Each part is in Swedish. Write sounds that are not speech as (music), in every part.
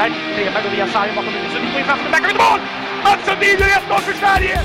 Redberg. Treberg går via sargen bakom. Sundin Får in framför. Där kan vi mål! Alltså, Mats Sundin gör 1-0 för Sverige!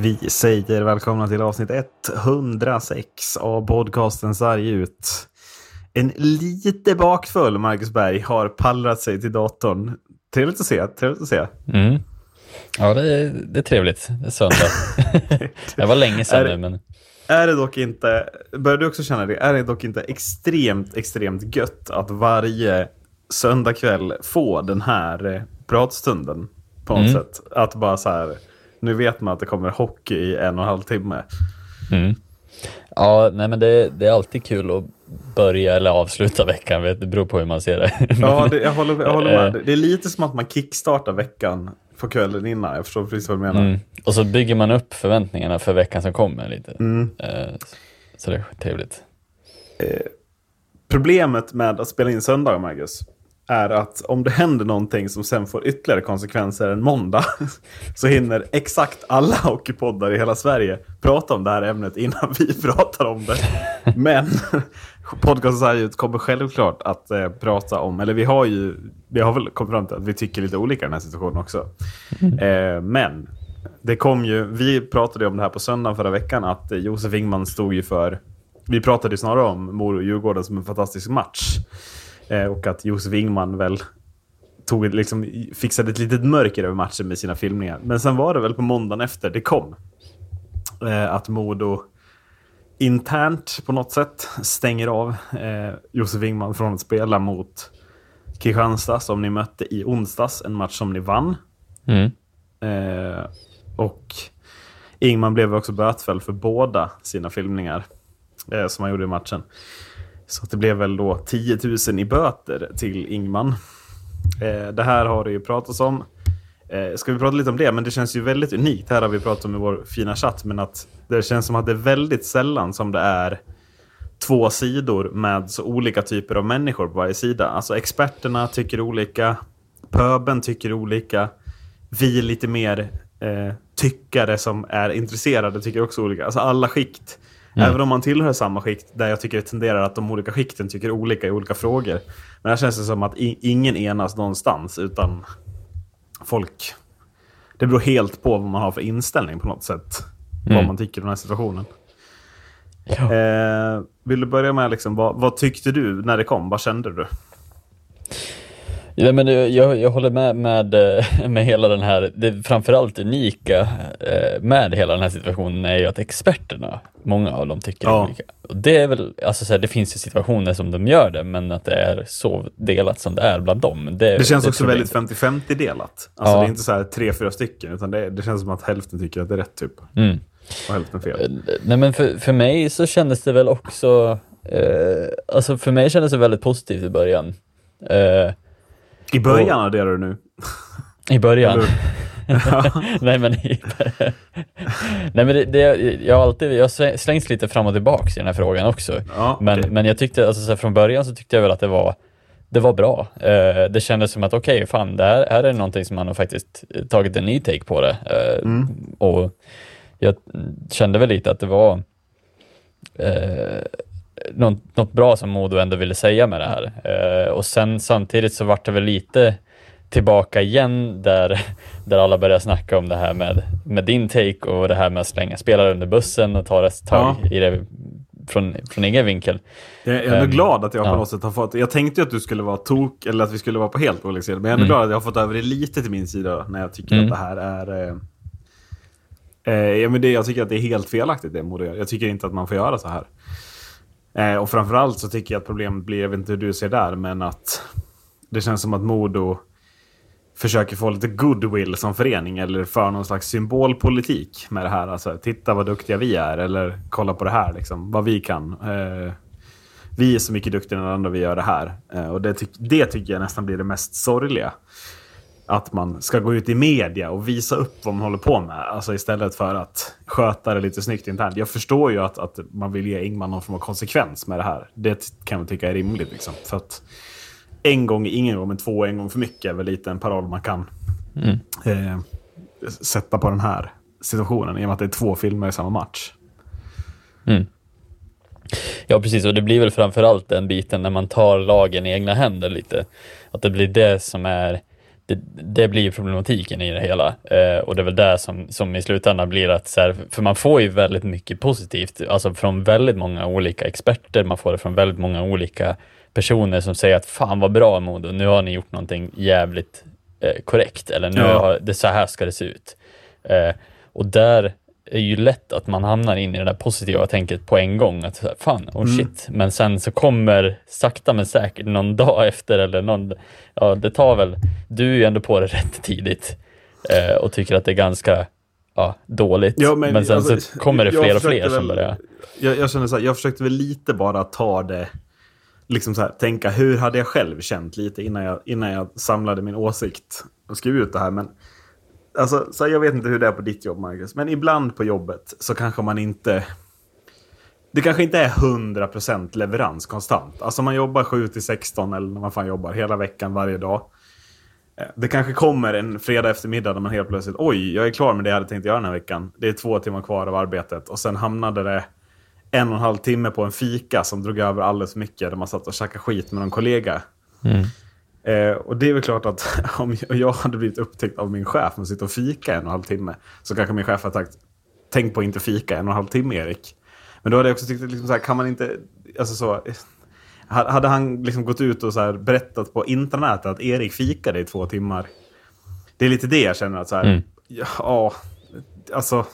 Vi säger välkomna till avsnitt 106 av podcasten Sarg ut. En lite bakfull Marcus Berg har pallrat sig till datorn. Trevligt att se, trevligt att se. Mm. Ja, det är, det är trevligt. Det är söndag. (laughs) det var länge sedan Är- nu, men Är det dock inte, börjar du också känna det, är det dock inte extremt, extremt gött att varje söndagkväll få den här eh, pratstunden på något Mm. sätt? Att bara så här, nu vet man att det kommer hockey i en och en halv timme. mm. ja, nej, men det, det är alltid kul att börja eller avsluta veckan. vet, Det beror på hur man ser det. (laughs) Ja, det, jag, håller, jag håller med. Eh. Det är lite som att man kickstartar veckan på kvällen innan. Jag förstår precis vad du menar. Mm. Och så bygger man upp förväntningarna för veckan som kommer lite. Mm. Eh, Så det är trevligt. Problemet med att spela in söndagar, Marcus, är att om det händer någonting som sen får ytterligare konsekvenser än måndag (laughs) så hinner exakt alla hockeypoddar i hela Sverige prata om det här ämnet innan vi (laughs) pratar om det. Men (laughs) podcasten så här ut kommer självklart att eh, prata om, eller vi har ju, vi har väl kommit fram till att vi tycker lite olika i den här situationen också. Eh, men det kom ju, vi pratade om det här på söndagen förra veckan, att eh, Josef Ingman stod ju för vi pratade ju snarare om Moro och Djurgården som en fantastisk match. Eh, och att Josef Ingman väl tog, liksom, fixade ett litet mörker över matchen med sina filmningar. Men sen var det väl på måndagen efter det kom. Eh, att Modo internt på något sätt stänger av eh, Josef Ingman från att spela mot Kristianstad som ni mötte i onsdags. En match som ni vann. Mm. Eh, och Ingman blev också bötfälld för båda sina filmningar eh, som han gjorde i matchen. Så det blev väl då 10 000 i böter till Ingman. Eh, det här har det ju pratats om. Eh, ska vi prata lite om det? Men det känns ju väldigt unikt. Här har vi pratat om i vår fina chatt. Men att det känns som att det är väldigt sällan som det är två sidor med så olika typer av människor på varje sida. Alltså experterna tycker olika. Pöben tycker olika. Vi lite mer eh, tyckare som är intresserade tycker också olika. Alltså alla skikt. Även om man tillhör samma skikt, där jag tycker det tenderar att de olika skikten tycker olika i olika frågor. Men här känns det som att ingen enas någonstans, utan folk... Det beror helt på vad man har för inställning på något sätt. Vad Mm. man tycker i den här situationen. Ja. Eh, vill du börja med, liksom, vad, vad tyckte du när det kom? Vad kände du? Ja, men det- jag, jag håller med, med eh, (laughs) med hela den här, det framförallt unika eh, med hela den här situationen är ju att experterna, många av dem tycker Ja. olika. Och det är väl, alltså så här, det finns ju situationer som de gör det, men att det är så delat som det är bland dem. Det, Det känns också tror jag väldigt inte. 50-50 delat. Alltså Ja. det är inte så här tre, fyra stycken, utan det, det känns som att hälften tycker att det är rätt typ. Mm. Och hälften fel. Nej men för, för mig så kändes det väl också, eh, alltså för mig kändes det väldigt positivt i början. Eh, I början det du nu. I början. (laughs) Nej men, i, nej, men det, det, jag har alltid, jag har slängts lite fram och tillbaks i den här frågan också. Ja, Men, okej. men jag tyckte, alltså så här, från början så tyckte jag väl att det var, det var bra. Eh, det kändes som att okej, fan, det här, här är någonting som man har faktiskt tagit en ny take på det. Eh, Mm. Och jag kände väl lite att det var eh, något, något bra som Modo ändå ville säga med det här. Eh, och sen samtidigt så vart det väl lite tillbaka igen där, (laughs) där alla började snacka om det här med, med din take och det här med att slänga spelare under bussen och ta ett tag Ja. i det från, från egen vinkel. Jag är ändå Ehm, glad att jag på ja. något sätt har fått... Jag tänkte ju att du skulle vara tok, eller att vi skulle vara på helt olika sidor. Men jag är ändå Mm. glad att jag har fått över det lite till min sida när jag tycker Mm. att det här är... Eh, eh, ja, men det, jag tycker att det är helt felaktigt det Modo gör. Jag tycker inte att man får göra så här. Eh, och framförallt så tycker jag att problemet blir, jag vet inte hur du ser där, men att det känns som att Modo försöker få lite goodwill som förening eller för någon slags symbolpolitik med det här. Alltså, titta vad duktiga vi är eller kolla på det här, liksom, vad vi kan. Eh, vi är så mycket duktigare än andra, vi gör det här. Eh, och det, ty det tycker jag nästan blir det mest sorgliga att man ska gå ut i media och visa upp vad man håller på med. Alltså istället för att sköta det lite snyggt internt. Jag förstår ju att, att man vill ge Ingman någon form av konsekvens med det här. Det kan jag tycka är rimligt. Liksom. För att en gång är ingen gång, men två en gång för mycket är väl lite en paroll man kan eh, sätta på den här situationen. I och med att det är två filmer i samma match. Ja, precis. Och det blir väl framförallt den biten när man tar lagen i egna händer lite. Att det blir det som är det, det blir problematiken i det hela. Eh, och det är väl det som, som i slutändan blir att, så här, för man får ju väldigt mycket positivt, alltså från väldigt många olika experter, man får det från väldigt många olika personer som säger att fan vad bra Modo, nu har ni gjort någonting jävligt eh, korrekt, eller nu Ja. har, det så här ska det se ut. Eh, och där är ju lätt att man hamnar in i det där positiva tänket på en gång. Att så här, fan, oh shit. Men sen så kommer sakta men säkert någon dag (laughs) efter eller någon, ja det tar väl, du är ju ändå på det (laughs) rätt tidigt eh, och tycker att det är ganska ja, dåligt. Ja, men, sen alltså, så kommer det fler och fler som väl- börjar. Jag, jag känner så här, jag försökte väl lite bara ta det, liksom så här, tänka hur hade jag själv känt lite innan jag, innan jag samlade min åsikt och skrev ut det här. Men alltså, så jag vet inte hur det är på ditt jobb, Marcus, men ibland på jobbet så kanske man inte... Det kanske inte är 100% leverans konstant. Alltså man jobbar 7 till 16 eller när man fan jobbar hela veckan, varje dag. Eh, det kanske kommer en fredag eftermiddag där man helt plötsligt, oj, jag är klar med det jag hade tänkt göra den här veckan. Det är två timmar kvar av arbetet och sen hamnade det en och en halv timme på en fika som drog över alldeles för mycket där man satt och käkade skit med någon kollega. Mm. Eh, och det är väl klart att (laughs) om jag hade blivit upptäckt av min chef att sitta och fika en och en halv timme så kanske min chef hade sagt, tänk på att inte fika en och en halv timme Erik. Men då hade jag också tyckt att liksom så här, kan man inte, alltså så, ha- hade han liksom gått ut och så berättat på internet att Erik fikade i två timmar. Det är lite det jag känner att så här, ja, alltså.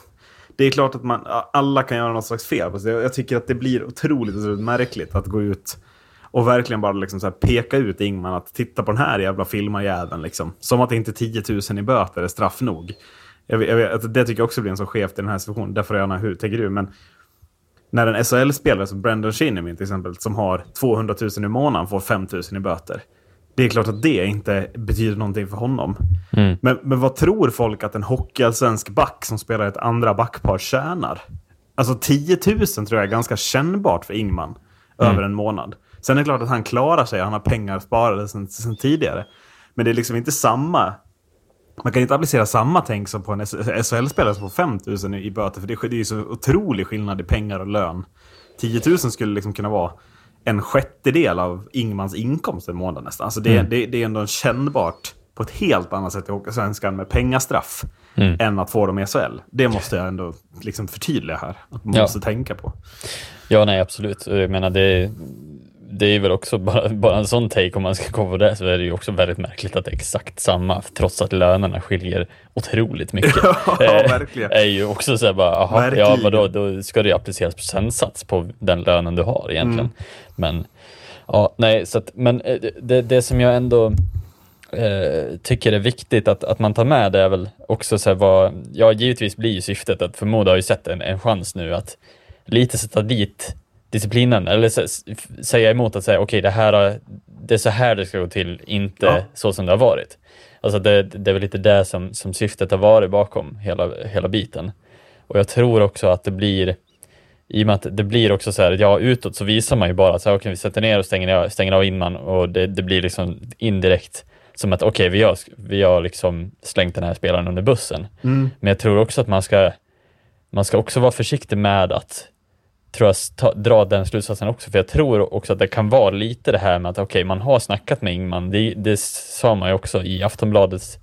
Det är klart att man, alla kan göra något slags fel. Jag, jag tycker att det blir otroligt, otroligt märkligt att gå ut och verkligen bara liksom så peka ut Ingman att titta på den här jävla filmarjäveln. Liksom. Som att inte 10 000 i böter är straff nog. Jag, vet- jag, vet, det tycker jag också blir en så skevt i den här situationen. Därför är jag hur tänker du? Men när en SHL-spelare som Brendan Shinnimin till exempel, som har 200 000 i månaden, får 5 000 i böter. Det är klart att det inte betyder någonting för honom. Men, men vad tror folk att en hockeyallsvensk back som spelar ett andra backpar tjänar? Alltså 10 000 tror jag är ganska kännbart för Ingman över en månad. Sen är det klart att han klarar sig, han har pengar sparade sen, sen tidigare. Men det är liksom inte samma man kan inte applicera samma tänk som på en SHL-spelare som får 5 000 i böter. För det är ju så otrolig skillnad i pengar och lön. 10 000 skulle liksom kunna vara en sjättedel av Ingmans inkomst en månad nästan. Alltså det, det, det är ändå kännbart på ett helt annat sätt i Hockeysvenskan med pengastraff. Än att få dem i SHL. Det måste jag ändå liksom förtydliga här. Att man Ja. måste tänka på. Ja, nej, absolut. Jag menar, det, det är väl också bara, bara en sån take om man ska komma på det, så är det ju också väldigt märkligt att det är exakt samma, trots att lönerna skiljer otroligt mycket. (laughs) Ja, Eh, verkligen. är ju också så här bara, aha, ja Verkligen. vadå, då ska det ju appliceras procentsats på den lönen du har egentligen. Mm. Men, ja, nej, så att, men eh, det, det som jag ändå eh, tycker är viktigt att, att man tar med det är väl också så här vad, ja givetvis blir ju syftet att förmoda har ju sett en, en chans nu att lite sätta dit disciplinen eller säga emot att säga okej det här har- det är så här det ska gå till, inte Ja. så som det har varit. Alltså det, det är väl lite det som, som syftet har varit bakom hela, hela biten. Och jag tror också att det blir i och med att det blir också så här, ja utåt så visar man ju bara att okej, vi sätter ner och stänger, av- stänger av innan och det, det blir liksom indirekt som att okej, vi har, vi har liksom slängt den här spelaren under bussen. Men jag tror också att man ska, man ska också vara försiktig med att tror jag, ta, dra den slutsatsen också, för jag tror också att det kan vara lite det här med att okej, man har snackat med Ingman, det, det sa man ju också i Aftonbladets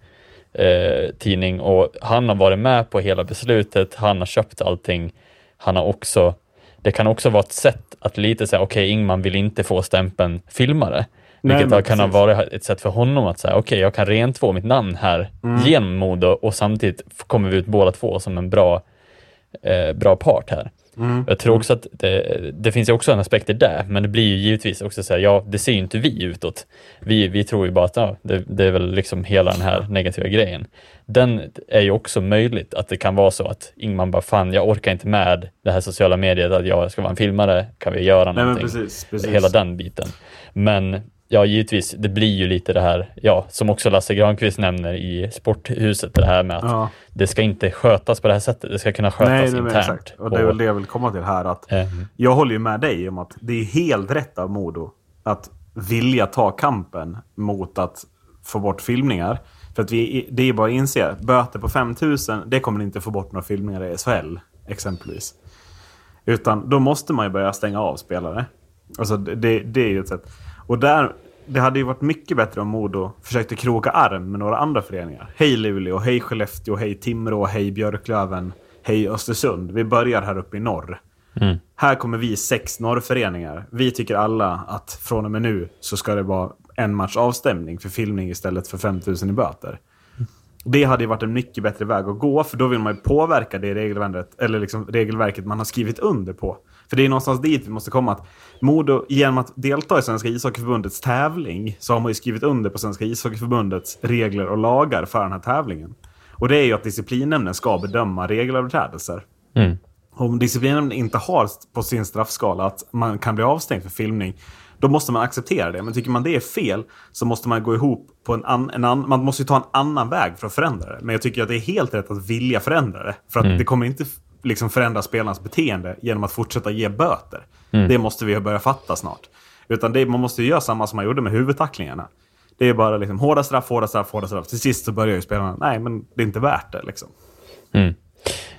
eh, tidning och han har varit med på hela beslutet, han har köpt allting, han har också, det kan också vara ett sätt att lite säga, okej, Ingman vill inte få stämpeln filmare. Nej, Vilket har- kan ha varit ett sätt för honom att säga, okej, jag kan rentvå mitt namn här genom Modo och samtidigt kommer vi ut båda två som en bra, eh, bra part här. Jag tror också att det, det finns ju också en aspekt i det, men det blir ju givetvis också så här, ja, det ser ju inte vi utåt. Vi, vi tror ju bara att ja, det, det är väl liksom hela den här negativa grejen. Den är ju också möjligt att det kan vara så att Ingman bara, fan, jag orkar inte med det här sociala mediet, att jag ska vara en filmare, kan vi göra Nej, någonting? precis, precis. Hela den biten. Men ja, givetvis, det blir ju lite det här, ja, som också Lasse Granqvist nämner i Sporthuset, det här med att Ja. det ska inte skötas på det här sättet. Det ska kunna skötas Nej, nej, internt. exakt. Och det är väl det jag vill komma till här. Att Eh, Jag håller ju med dig om att det är helt rätt av Modo att vilja ta kampen mot att få bort filmningar. För att vi, det är bara att inse, böter på 5000, det kommer inte få bort några filmningar i SHL, exempelvis. Utan då måste man ju börja stänga av spelare. Alltså det, det är ju ett sätt. Och där, det hade ju varit mycket bättre om Modo försökte kroka arm med några andra föreningar. Hej Luleå, hej Skellefteå, hej Timrå, hej Björklöven, hej Östersund. Vi börjar här uppe i norr. Här kommer vi sex norrföreningar. Vi tycker alla att från och med nu så ska det vara en match avstämning för filmning istället för 5000 i böter. Det hade ju varit en mycket bättre väg att gå, för då vill man ju påverka det regelverket, eller liksom regelverket man har skrivit under på. För det är någonstans dit vi måste komma. Att Modo, genom att delta i Svenska ishockeyförbundets tävling, så har man ju skrivit under på Svenska ishockeyförbundets regler och lagar för den här tävlingen. Och det är ju att disciplinnämnden ska bedöma regelöverträdelser. Mm. Om disciplinnämnden inte har på sin straffskala att man kan bli avstängd för filmning, då måste man acceptera det. Men tycker man det är fel så måste man gå ihop på en, an, en an, Man måste ju ta en annan väg för att förändra det. Men jag tycker att det är helt rätt att vilja förändra det. För att det kommer inte liksom förändra spelarnas beteende genom att fortsätta ge böter. Det måste vi börja fatta snart. Utan det, man måste ju göra samma som man gjorde med huvudtacklingarna. Det är bara liksom hårda straff, hårda straff, hårda straff. Till sist så börjar ju spelarna, nej men det är inte värt det liksom.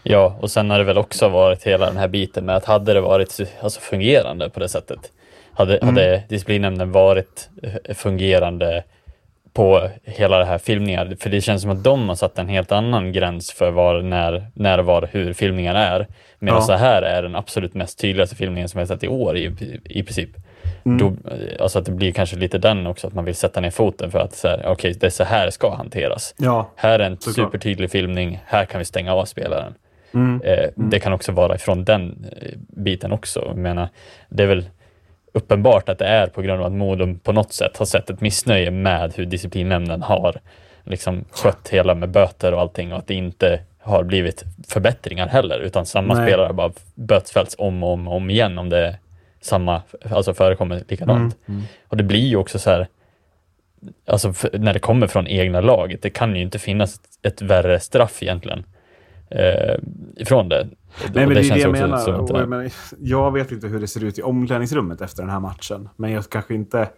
Ja, och sen har det väl också varit hela den här biten med att hade det varit alltså, fungerande på det sättet, hade, hade disciplinnämnden varit eh, fungerande på hela det här filmningar, för det känns som att de har satt en helt annan gräns för var, när, när, var, hur filmningar är. Medan Ja. så här är den absolut mest tydligaste filmningen som jag sett i år i, i princip. Då, eh, alltså att det blir kanske lite den också, att man vill sätta ner foten för att så här, okej, det är så här ska hanteras. Ja, Här är en såklart. supertydlig filmning, här kan vi stänga av spelaren. Mm. Eh, Det kan också vara från den eh, biten också. Jag menar, det är väl uppenbart att det är på grund av att Modo på något sätt har sett ett missnöje med hur disciplinnämnden har liksom skött hela med böter och allting och att det inte har blivit förbättringar heller utan samma Nej. spelare har bara bötfällts om och om, om igen om det samma, alltså förekommer likadant. Och det blir ju också så här alltså när det kommer från egna laget, det kan ju inte finnas ett, ett värre straff egentligen eh, ifrån det. Nej, men det, är känns det jag menar. det- jag, menar. jag vet inte hur det ser ut i omklädningsrummet efter den här matchen. Men jag kanske inte...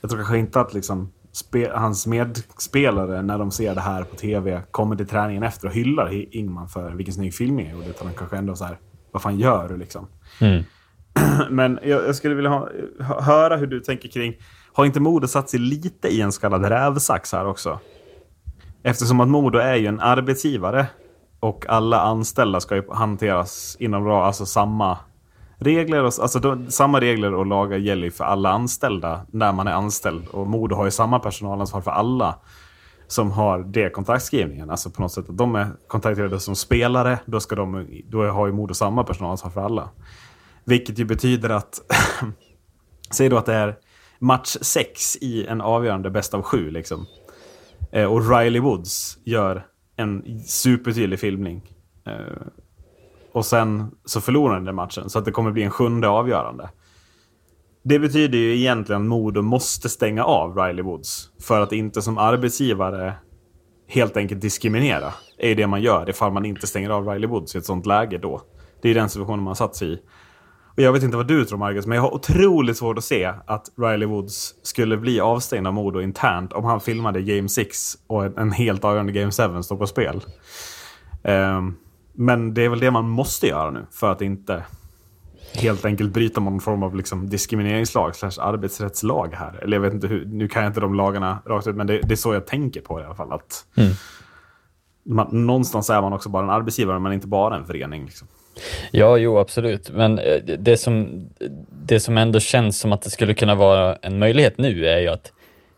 Jag tror kanske inte att liksom spe, hans medspelare, när de ser det här på tv, kommer till träningen efter och hyllar Ingman för vilken snygg filmning jag gjorde. Utan de kanske ändå så här, vad fan gör du liksom? Mm. (clears throat) Men jag, jag skulle vilja ha, hö- höra hur du tänker kring... Har inte Modo satt sig lite i en så kallad rävsax här också? Eftersom att Modo är ju en arbetsgivare och alla anställda ska ju hanteras inom alltså samma regler. Och, alltså de, samma regler och lagar gäller ju för alla anställda när man är anställd. Och Modo har ju samma personalansvar för alla som har det kontraktskrivningen. Alltså på något sätt att de är kontrakterade som spelare. Då, ska de, då har ju Modo samma personalansvar för alla. Vilket ju betyder att... (clears throat) Säg då att det är match 6 i en avgörande bäst av sju. Liksom. Eh, och Riley Woods gör en supertydlig filmning. Eh, och sen så förlorar den den matchen. Så att det kommer bli en sjunde avgörande. Det betyder ju egentligen att Modo måste stänga av Riley Woods. För att inte som arbetsgivare helt enkelt diskriminera. är ju det man gör ifall man inte stänger av Riley Woods i ett sånt läge då. Det är den situationen man har satt sig i. Jag vet inte vad du tror Marcus, men jag har otroligt svårt att se att Riley Woods skulle bli avstängd av Modo internt om han filmade Game 6 och en, en helt avgörande Game 7 står på spel. Ehm, men det är väl det man måste göra nu för att inte helt enkelt bryta någon form av liksom diskrimineringslag slash arbetsrättslag här. Eller jag vet inte hur, nu kan jag inte de lagarna rakt ut, men det, det är så jag tänker på i alla fall. Att man, någonstans är man också bara en arbetsgivare, men inte bara en förening. Liksom. Ja, jo, absolut. Men eh, det som, det som ändå känns som att det skulle kunna vara en möjlighet nu är ju att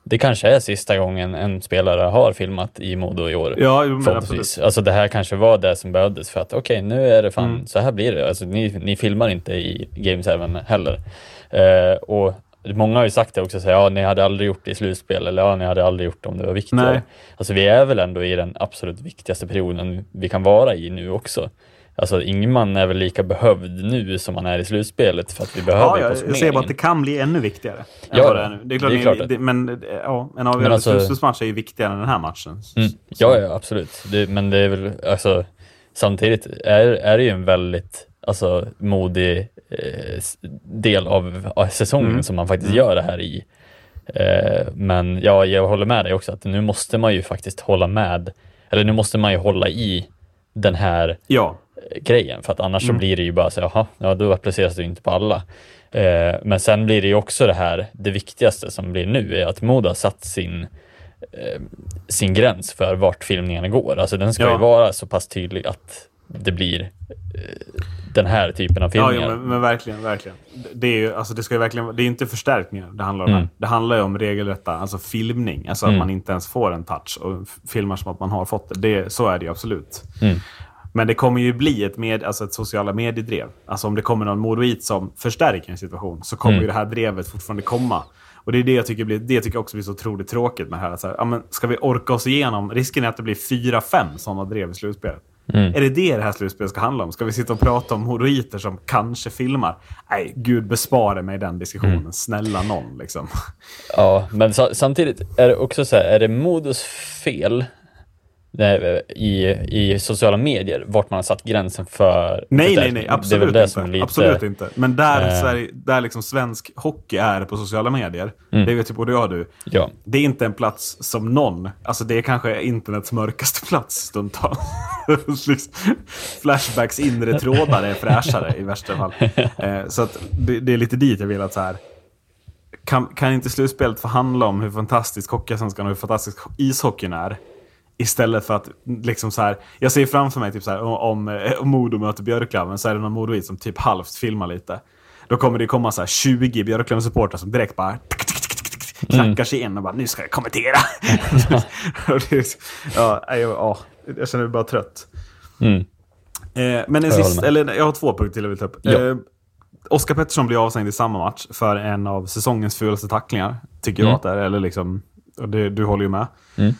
det kanske är sista gången en spelare har filmat i Modo i år. Ja, jo, men Förhoppningsvis. Alltså det här kanske var det som behövdes för att okej, nu är det fan, Mm. så här blir det. Alltså ni, ni filmar inte i Game 7 heller. Eh, och många har ju sagt det också, så här, ja ni hade aldrig gjort det i slutspel eller ja ni hade aldrig gjort det om det var viktigare. Nej. Alltså vi är väl ändå i den absolut viktigaste perioden vi kan vara i nu också. Alltså Ingman är väl lika behövd nu som han är i slutspelet för att vi behöver Ja, jag, jag ser bara att det kan bli ännu viktigare. Ja, det, är det är klart, det är klart det, men eh, ja, en avgörande alltså- slutspelsmatch är ju viktigare än den här matchen. Mm. Ja, ja, absolut. Det, men det är väl, alltså, samtidigt är, är det ju en väldigt alltså, modig eh, del av, av säsongen Mm. som man faktiskt gör det här i. Eh, men ja, jag håller med dig också att nu måste man ju faktiskt hålla med, eller nu måste man ju hålla i den här Ja, grejen, för att annars Mm. så blir det ju bara så, jaha, ja då appliceras det ju inte på alla. Eh, men sen blir det ju också det här, det viktigaste som blir nu är att Modo har satt sin, eh, sin gräns för vart filmningarna går. Alltså den ska Ja. ju vara så pass tydlig att det blir eh, den här typen av ja filmningar. jo, men, men verkligen, verkligen. Det är ju, alltså det ska ju verkligen, det är inte förstärkningar det handlar om Mm. Det handlar ju om regelrätta, alltså filmning. Alltså Mm. att man inte ens får en touch och filmar som att man har fått det. det så är det ju absolut. Mm. Men det kommer ju bli ett, med, alltså ett sociala mediedrev. Alltså om det kommer någon modoit som förstärker en situation så kommer Mm. ju det här drevet fortfarande komma. Och det är det jag tycker, blir, det tycker jag också blir så otroligt tråkigt med det här. Så här ja, men ska vi orka oss igenom? Risken är att det blir fyra, fem sådana drev i slutspelet. Mm. Är det det det här slutspelet ska handla om? Ska vi sitta och prata om modoiter som kanske filmar? Nej, gud bespare mig den diskussionen. Mm. Snälla någon liksom. Ja, men sa, samtidigt är det också så här, är det Modos fel i, i sociala medier vart man har satt gränsen för Nej, nej, nej. Absolut inte. lite, Absolut inte. Men där, eh, Sverige, där liksom svensk hockey är på sociala medier, Mm. det vet ju både jag och du. Ja. Det är inte en plats som någon, alltså det är kanske internets mörkaste plats stundtals. (laughs) Liksom, Flashbacks inre trådar är fräschare i värsta fall. (laughs) Eh, så att det, det är lite dit jag vill att så här. Kan, kan inte slutspelet få handla om hur fantastisk Hockeyallsvenskan och hur fantastisk ishockeyn är? Istället för att liksom så här, jag ser framför mig typ så här, om, om, eh, Modo möter Björklöven så är det någon Modoit som typ halvt filmar lite. Då kommer det komma så här 20 Björklöven-supportrar som direkt bara knackar sig in och bara nu ska jag kommentera. (laughs) Ja, jag, ja, jag känner mig bara trött. Mm. Eh, men en Jag med. eller jag har två punkter till jag vill ta upp. Ja. Eh, Oskar Pettersson blir avstängd i samma match för en av säsongens fulaste tacklingar. Tycker jag Mm. att det är. Eller liksom, det, du håller ju med. Mm.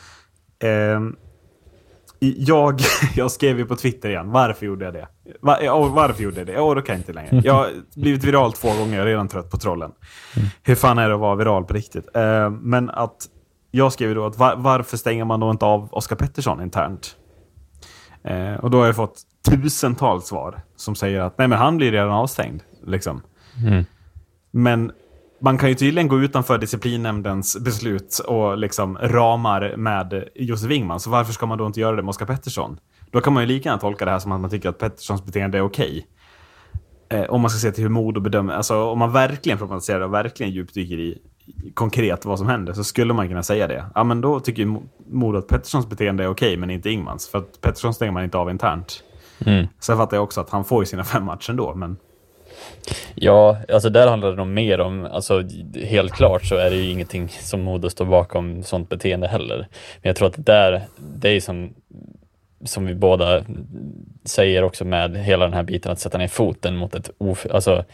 Eh, jag, (laughs) jag skrev ju på Twitter igen. Varför gjorde jag det? Va, ja, varför gjorde jag det? Jag orkar inte längre. Jag har blivit viral två gånger. Jag är redan trött på trollen. Hur fan är det att vara viral på riktigt? Eh, men att jag skrev ju då att var, varför stänger man då inte av Oskar Pettersson internt? Eh, och då har jag fått tusentals svar som säger att nej men han blir redan avstängd. Liksom. Mm. Men man kan ju tydligen gå utanför disciplinnämndens beslut och liksom ramar med Josef Wingman. Så varför ska man då inte göra det med Oskar Pettersson? Då kan man ju lika gärna tolka det här som att man tycker att Petterssons beteende är okej. Eh, om man ska se till hur Modo bedömer, alltså om man verkligen problematiserar och verkligen djupdyker i konkret vad som händer så skulle man kunna säga det. Ja men då tycker ju Mo- Modo att Petterssons beteende är okej men inte Ingmans. För att Pettersson stänger man inte av internt. Mm. Sen fattar jag också att han får ju sina fem matcher ändå men Ja, alltså där handlar det nog mer om, alltså helt klart så är det ju ingenting som Modo står bakom sånt beteende heller. Men jag tror att det där, det är som, som vi båda säger också med hela den här biten att sätta ner foten mot ett, of, alltså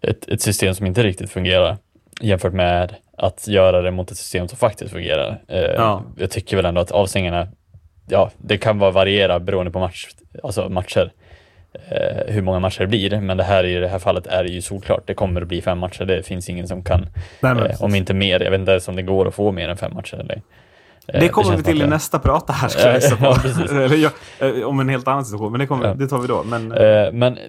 ett, ett system som inte riktigt fungerar jämfört med att göra det mot ett system som faktiskt fungerar. Eh, Ja. Jag tycker väl ändå att avstängningarna, ja, det kan vara variera beroende på match, alltså matcher eh, hur många matcher det blir. Men det här i det här fallet är det ju solklart. Det kommer att bli fem matcher. Det finns ingen som kan, Nej, eh, om inte mer. Jag vet inte ens om det går att få mer än fem matcher. Eller, eh, Det kommer känns vi till i det- nästa prata här ska jag på. (laughs) Ja. Eller, ja, eh, om en helt annan situation, men det, kommer, det tar vi då. Men, Eh, Men eh,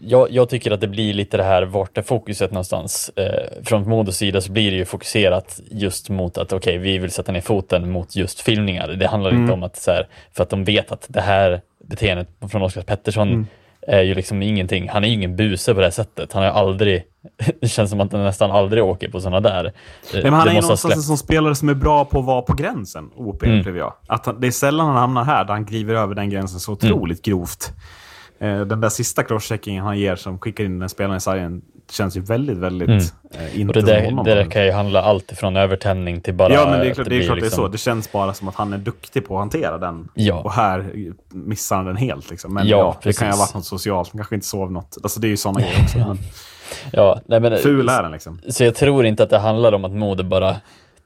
jag, jag tycker att det blir lite det här, vart är fokuset någonstans? Eh, från Modos sida så blir det ju fokuserat just mot att okej, vi vill sätta ner foten mot just filmningar. Det handlar Mm. inte om att så här, för att de vet att det här beteendet från Oskar Pettersson Mm. Är ju liksom ingenting. Han är ju ingen buse på det sättet. Han har aldrig, (laughs) det känns som att han nästan aldrig åker på sådana där. Eh, Nej, men han det är ju någonstans en sån spelare som är bra på att vara på gränsen, OP, Mm. upplever jag. Att han, det är sällan han hamnar här där han kliver över den gränsen så Mm. otroligt grovt. Eh, den där sista crosscheckingen han ger som skickar in den spelaren i sargen känns ju väldigt, väldigt Mm. eh, Och inte det som där, honom. det där kan ju handla allt ifrån övertändning till bara ja, men det är klart det, är, blir klart det är liksom- så. Det känns bara som att han är duktig på att hantera den. Ja. Och här missar han den helt. Liksom. Men Ja, ja, det kan ju ha varit något socialt. Han kanske inte sov något. Alltså det är ju sådana grejer också. Men (laughs) Ja, nej, men, ful är den liksom. Så jag tror inte att det handlar om att Modo bara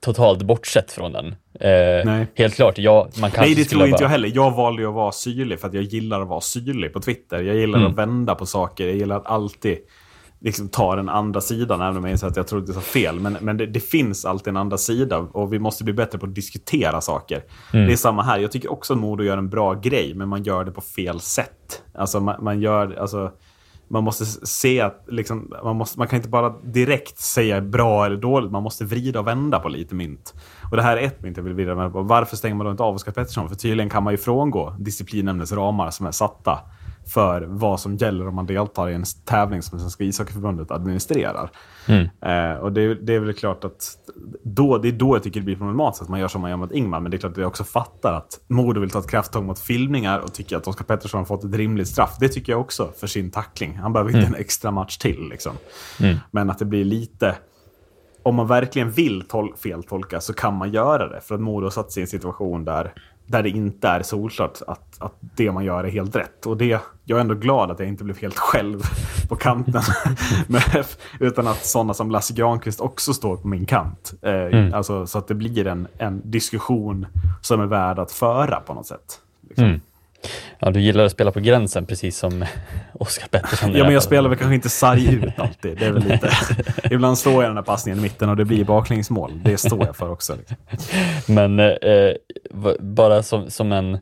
totalt bortsett från den. Eh. Helt klart, ja, man kanske Nej, det tror inte bara- jag heller. Jag valde ju att vara syrlig för att jag gillar att vara syrlig på Twitter. Jag gillar Mm. att vända på saker. Jag gillar att alltid liksom ta den andra sidan, även om jag inser att jag tror att det så fel. Men, men det, det finns alltid en andra sida och vi måste bli bättre på att diskutera saker. Mm. Det är samma här. Jag tycker också att Modo gör en bra grej, men man gör det på fel sätt. Alltså man, man gör... Alltså, man måste se att liksom, man, måste, man kan inte bara direkt säga bra eller dåligt. Man måste vrida och vända på lite mynt. Och det här är ett mynt jag vill vrida vända på. Varför stänger man då inte av Oskar Pettersson? För tydligen kan man ju frångå disciplinnämndens ramar som är satta för vad som gäller om man deltar i en tävling som Svenska ishockeyförbundet administrerar. Eh, och det, det är väl klart att då, det är då jag tycker det blir problematiskt att man gör som man gör mot Ingmar. Men det är klart att jag också fattar att Modo vill ta ett krafttag mot filmningar och tycker att Oskar Pettersson har fått ett rimligt straff. Det tycker jag också för sin tackling. Han behöver inte en extra match till. Liksom. Men att det blir lite... Om man verkligen vill tol- feltolka så kan man göra det. För att Modo har satt sig i en situation där, där det inte är solklart att, att det man gör är helt rätt. Och det, jag är ändå glad att jag inte blev helt själv på kanten. (laughs) Men, utan att sådana som Lasse Granqvist också står på min kant. Eh, alltså, så att det blir en, en diskussion som är värd att föra på något sätt. Liksom. Mm. Ja, du gillar att spela på gränsen, precis som (laughs) Oskar Pettersson. Ja, men jag spelar väl kanske inte sarg ut (laughs) alltid. Det är väl lite... (laughs) Ibland står jag den här passningen i mitten och det blir baklängsmål. Det står jag för också. Liksom. Men eh, v- bara som, som en,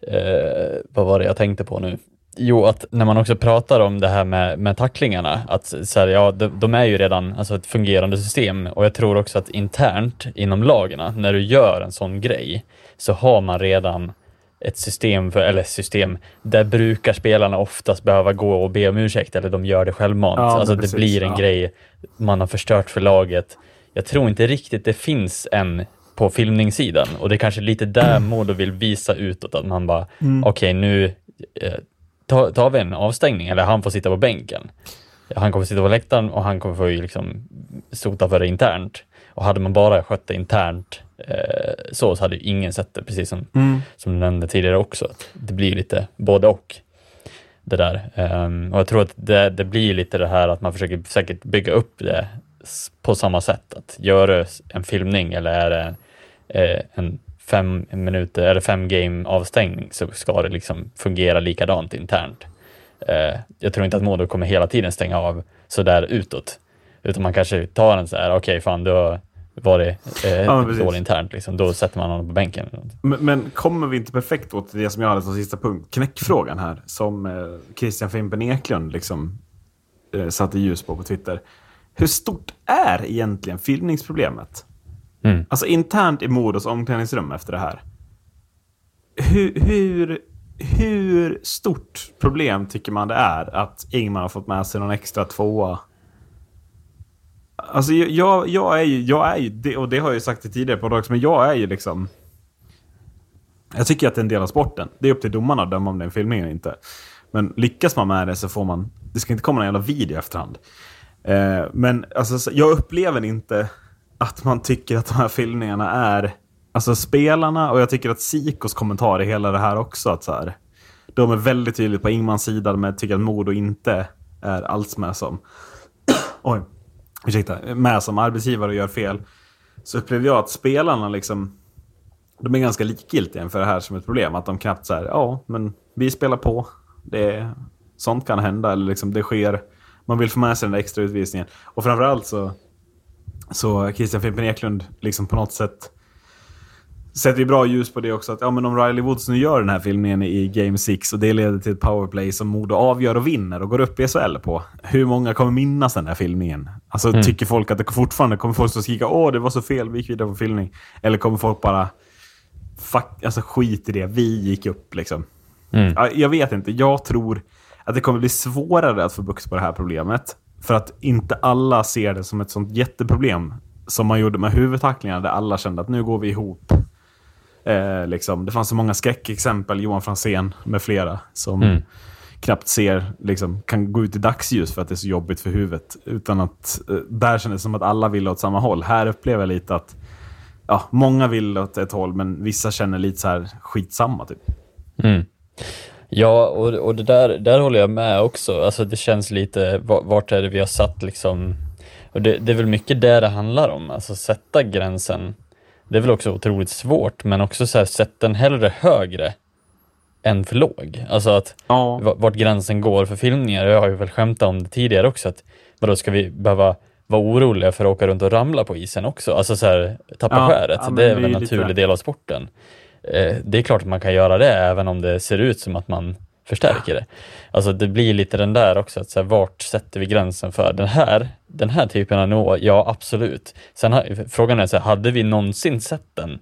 eh, vad var det jag tänkte på nu? Jo, att när man också pratar om det här med, med tacklingarna, att så här, ja, de, de är ju redan alltså, ett fungerande system och jag tror också att internt inom lagarna, när du gör en sån grej, så har man redan ett system, för, eller system, där brukar spelarna oftast behöva gå och be om ursäkt eller de gör det självmant. Ja, alltså det precis, blir en ja. grej man har förstört för laget. Jag tror inte riktigt det finns en på filmningssidan och det är kanske lite där Modo vill visa utåt att man bara, okej nu eh, tar, tar vi en avstängning eller han får sitta på bänken. Han kommer sitta på läktaren och han kommer få liksom sota för det internt. Och hade man bara skött det internt eh, så, så hade ju ingen sett det, precis som, som du nämnde tidigare också. Att det blir lite både och. Det där. Ehm, och jag tror att det, det blir lite det här att man försöker säkert bygga upp det på samma sätt. Att göra en filmning eller är det eh, en fem minuter eller fem game avstängning så ska det liksom fungera likadant internt. Eh, jag tror inte att Modo kommer hela tiden stänga av sådär utåt. Utan man kanske tar en så här, okej fan du har varit eh, Ja, men precis. dålig internt, liksom. då sätter man honom på bänken. Men, men kommer vi inte perfekt åt det som jag hade som sista punkt? Knäckfrågan här, som eh, Christian Fimpen Eklund liksom, eh, satte ljus på på Twitter. Hur stort är egentligen filmningsproblemet? Mm. Alltså internt i Modos omklädningsrum efter det här. Hur, hur, hur stort problem tycker man det är att Ingmar har fått med sig någon extra tvåa? Alltså jag, jag, är ju, jag är ju, det, och det har jag ju sagt tidigare på dags, men jag är ju liksom... Jag tycker att det är en del av sporten. Det är upp till domarna att döma om det är en filmning eller inte. Men lyckas man med det så får man... Det ska inte komma någon jävla video i efterhand. Eh, men alltså, jag upplever inte att man tycker att de här filmningarna är... Alltså spelarna och jag tycker att Sikos kommentar i hela det här också. Att så här, de är väldigt tydligt på Ingmans sida med tycker att Modo inte är alls med som... (clears throat) Oj. Ursäkta. Med som arbetsgivare och gör fel. Så upplevde jag att spelarna liksom... De är ganska likgiltiga inför det här som ett problem. Att de knappt säger ja, men vi spelar på. Det, sånt kan hända. Eller liksom det sker. Man vill få med sig den där extra utvisningen. Och framförallt så... Så Christian Fimpen Eklund liksom på något sätt sätter ju bra ljus på det också. Att ja, men om Riley Woods nu gör den här filmningen i Game 6 och det leder till ett powerplay som Modo avgör och vinner och går upp i SHL på. Hur många kommer minnas den här filmningen? Alltså tycker folk att det fortfarande kommer folk att skrika åh det var så fel, vi gick vidare på filmning. Eller kommer folk bara fuck, alltså skit i det, vi gick upp liksom. Mm. Ja, jag vet inte, jag tror att det kommer bli svårare att få bukt på det här problemet. För att inte alla ser det som ett sånt jätteproblem som man gjorde med huvudtacklingarna där alla kände att nu går vi ihop. Eh, liksom. Det fanns så många skräckexempel, Johan Franzén med flera, som Mm. knappt ser, liksom, kan gå ut i dagsljus för att det är så jobbigt för huvudet. Utan att, eh, där kändes det som att alla ville åt samma håll. Här upplever jag lite att ja, många vill åt ett håll, men vissa känner lite så här skitsamma typ. Mm. Ja, och, och det där, där håller jag med också. Alltså det känns lite, va- vart är det vi har satt liksom Och det, det är väl mycket det det handlar om, alltså sätta gränsen. Det är väl också otroligt svårt, men också så här, sätt den hellre högre än för låg. Alltså att Ja. va- vart gränsen går för filmningar. Jag har ju väl skämtat om det tidigare också, att vadå, ska vi behöva vara oroliga för att åka runt och ramla på isen också? Alltså så här, tappa Ja, skäret. ja, det är väl en lite naturlig det. del av sporten. Eh, det är klart att man kan göra det även om det ser ut som att man förstärker det. Alltså det blir lite den där också, att så här, vart sätter vi gränsen för den här, den här typen av nivå? Ja, absolut. Sen frågan är, så här, hade vi någonsin sett den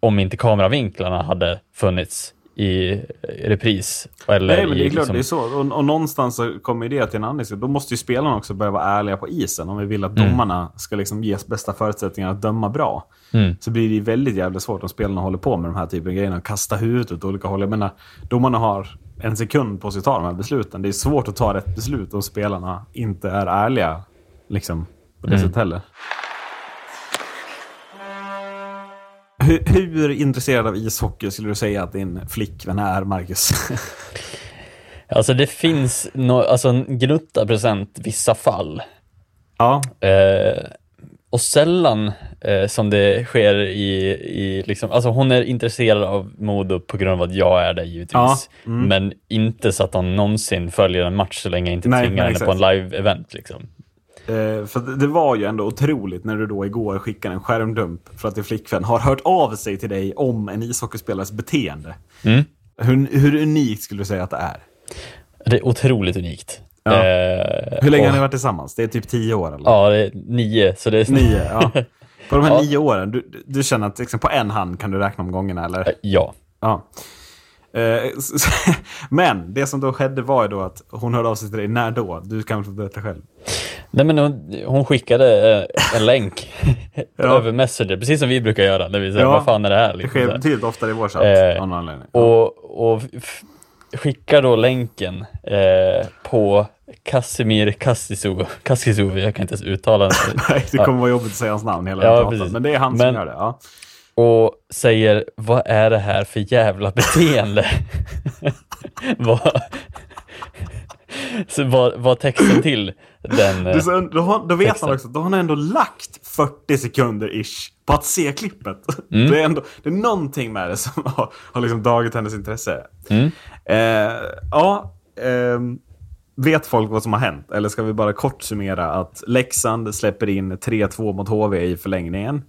om inte kameravinklarna hade funnits i repris? Eller Nej, men det är klart, liksom- det är så. Och, och någonstans så kommer det till en annan. Då måste ju spelarna också börja vara ärliga på isen. Om vi vill att domarna ska liksom ges bästa förutsättningar att döma bra. Mm. Så blir det väldigt jävla svårt om spelarna håller på med de här typen av grejerna. Kasta huvudet åt olika håll. Jag menar, domarna har en sekund på sig att ta de här besluten. Det är svårt att ta rätt beslut om spelarna inte är ärliga. Liksom, på det sättet heller. Hur, hur intresserad av ishockey skulle du säga att din flickvän är, Marcus? (laughs) Alltså det finns no, alltså en gnutta procent vissa fall. ja, Eh, och sällan eh, som det sker i, i liksom, alltså hon är intresserad av Modo på grund av att jag är det givetvis. Ja, mm. Men inte så att hon någonsin följer en match så länge jag inte Nej, tvingar nej, henne på en live-event. Liksom. Eh, för det- det var ju ändå otroligt när du då igår skickade en skärmdump för att din flickvän har hört av sig till dig om en ishockeyspelares beteende. Mm. Hur, hur unikt skulle du säga att det är? Det är otroligt unikt. Ja. Eh, Hur länge och- har ni varit tillsammans? Det är typ tio år eller? Ja, det är nio. Så det är Nio, ja. (laughs) På de här Ja. nio åren, du, du- känner att liksom, på en hand kan du räkna om gångerna eller? Ja. Ja. Eh, (laughs) Men det som då skedde var ju då att hon hörde av sig till dig. När då? Du kan väl få berätta själv? Nej, men hon, hon skickade eh, en länk (laughs) Ja. över Messenger, precis som vi brukar göra. När vi säger, Ja. vad fan är det här? Det Liksom, sker så här. betydligt oftare i vår chatt. Eh, av någon anledning. Ja. Och, och skickar då länken eh, på Casimir Kassisu, Kassisu, jag kan inte ens uttala den. (laughs) Nej, det kommer vara jobbigt att säga hans namn hela Ja, precis. Men det är han Men- som gör det. Ja. Och säger, vad är det här för jävla beteende? (laughs) vad, så vad, vad texten till den... Du, så, då, har, då vet texten. han också, då har han ändå lagt 40 sekunder ish på att se klippet. Mm. Det, är ändå, det är någonting med det som har, har liksom dragit hennes intresse. Mm. Eh, ja, ehm, vet folk vad som har hänt? Eller ska vi bara kort summera att Leksand släpper in 3-2 mot HV i förlängningen.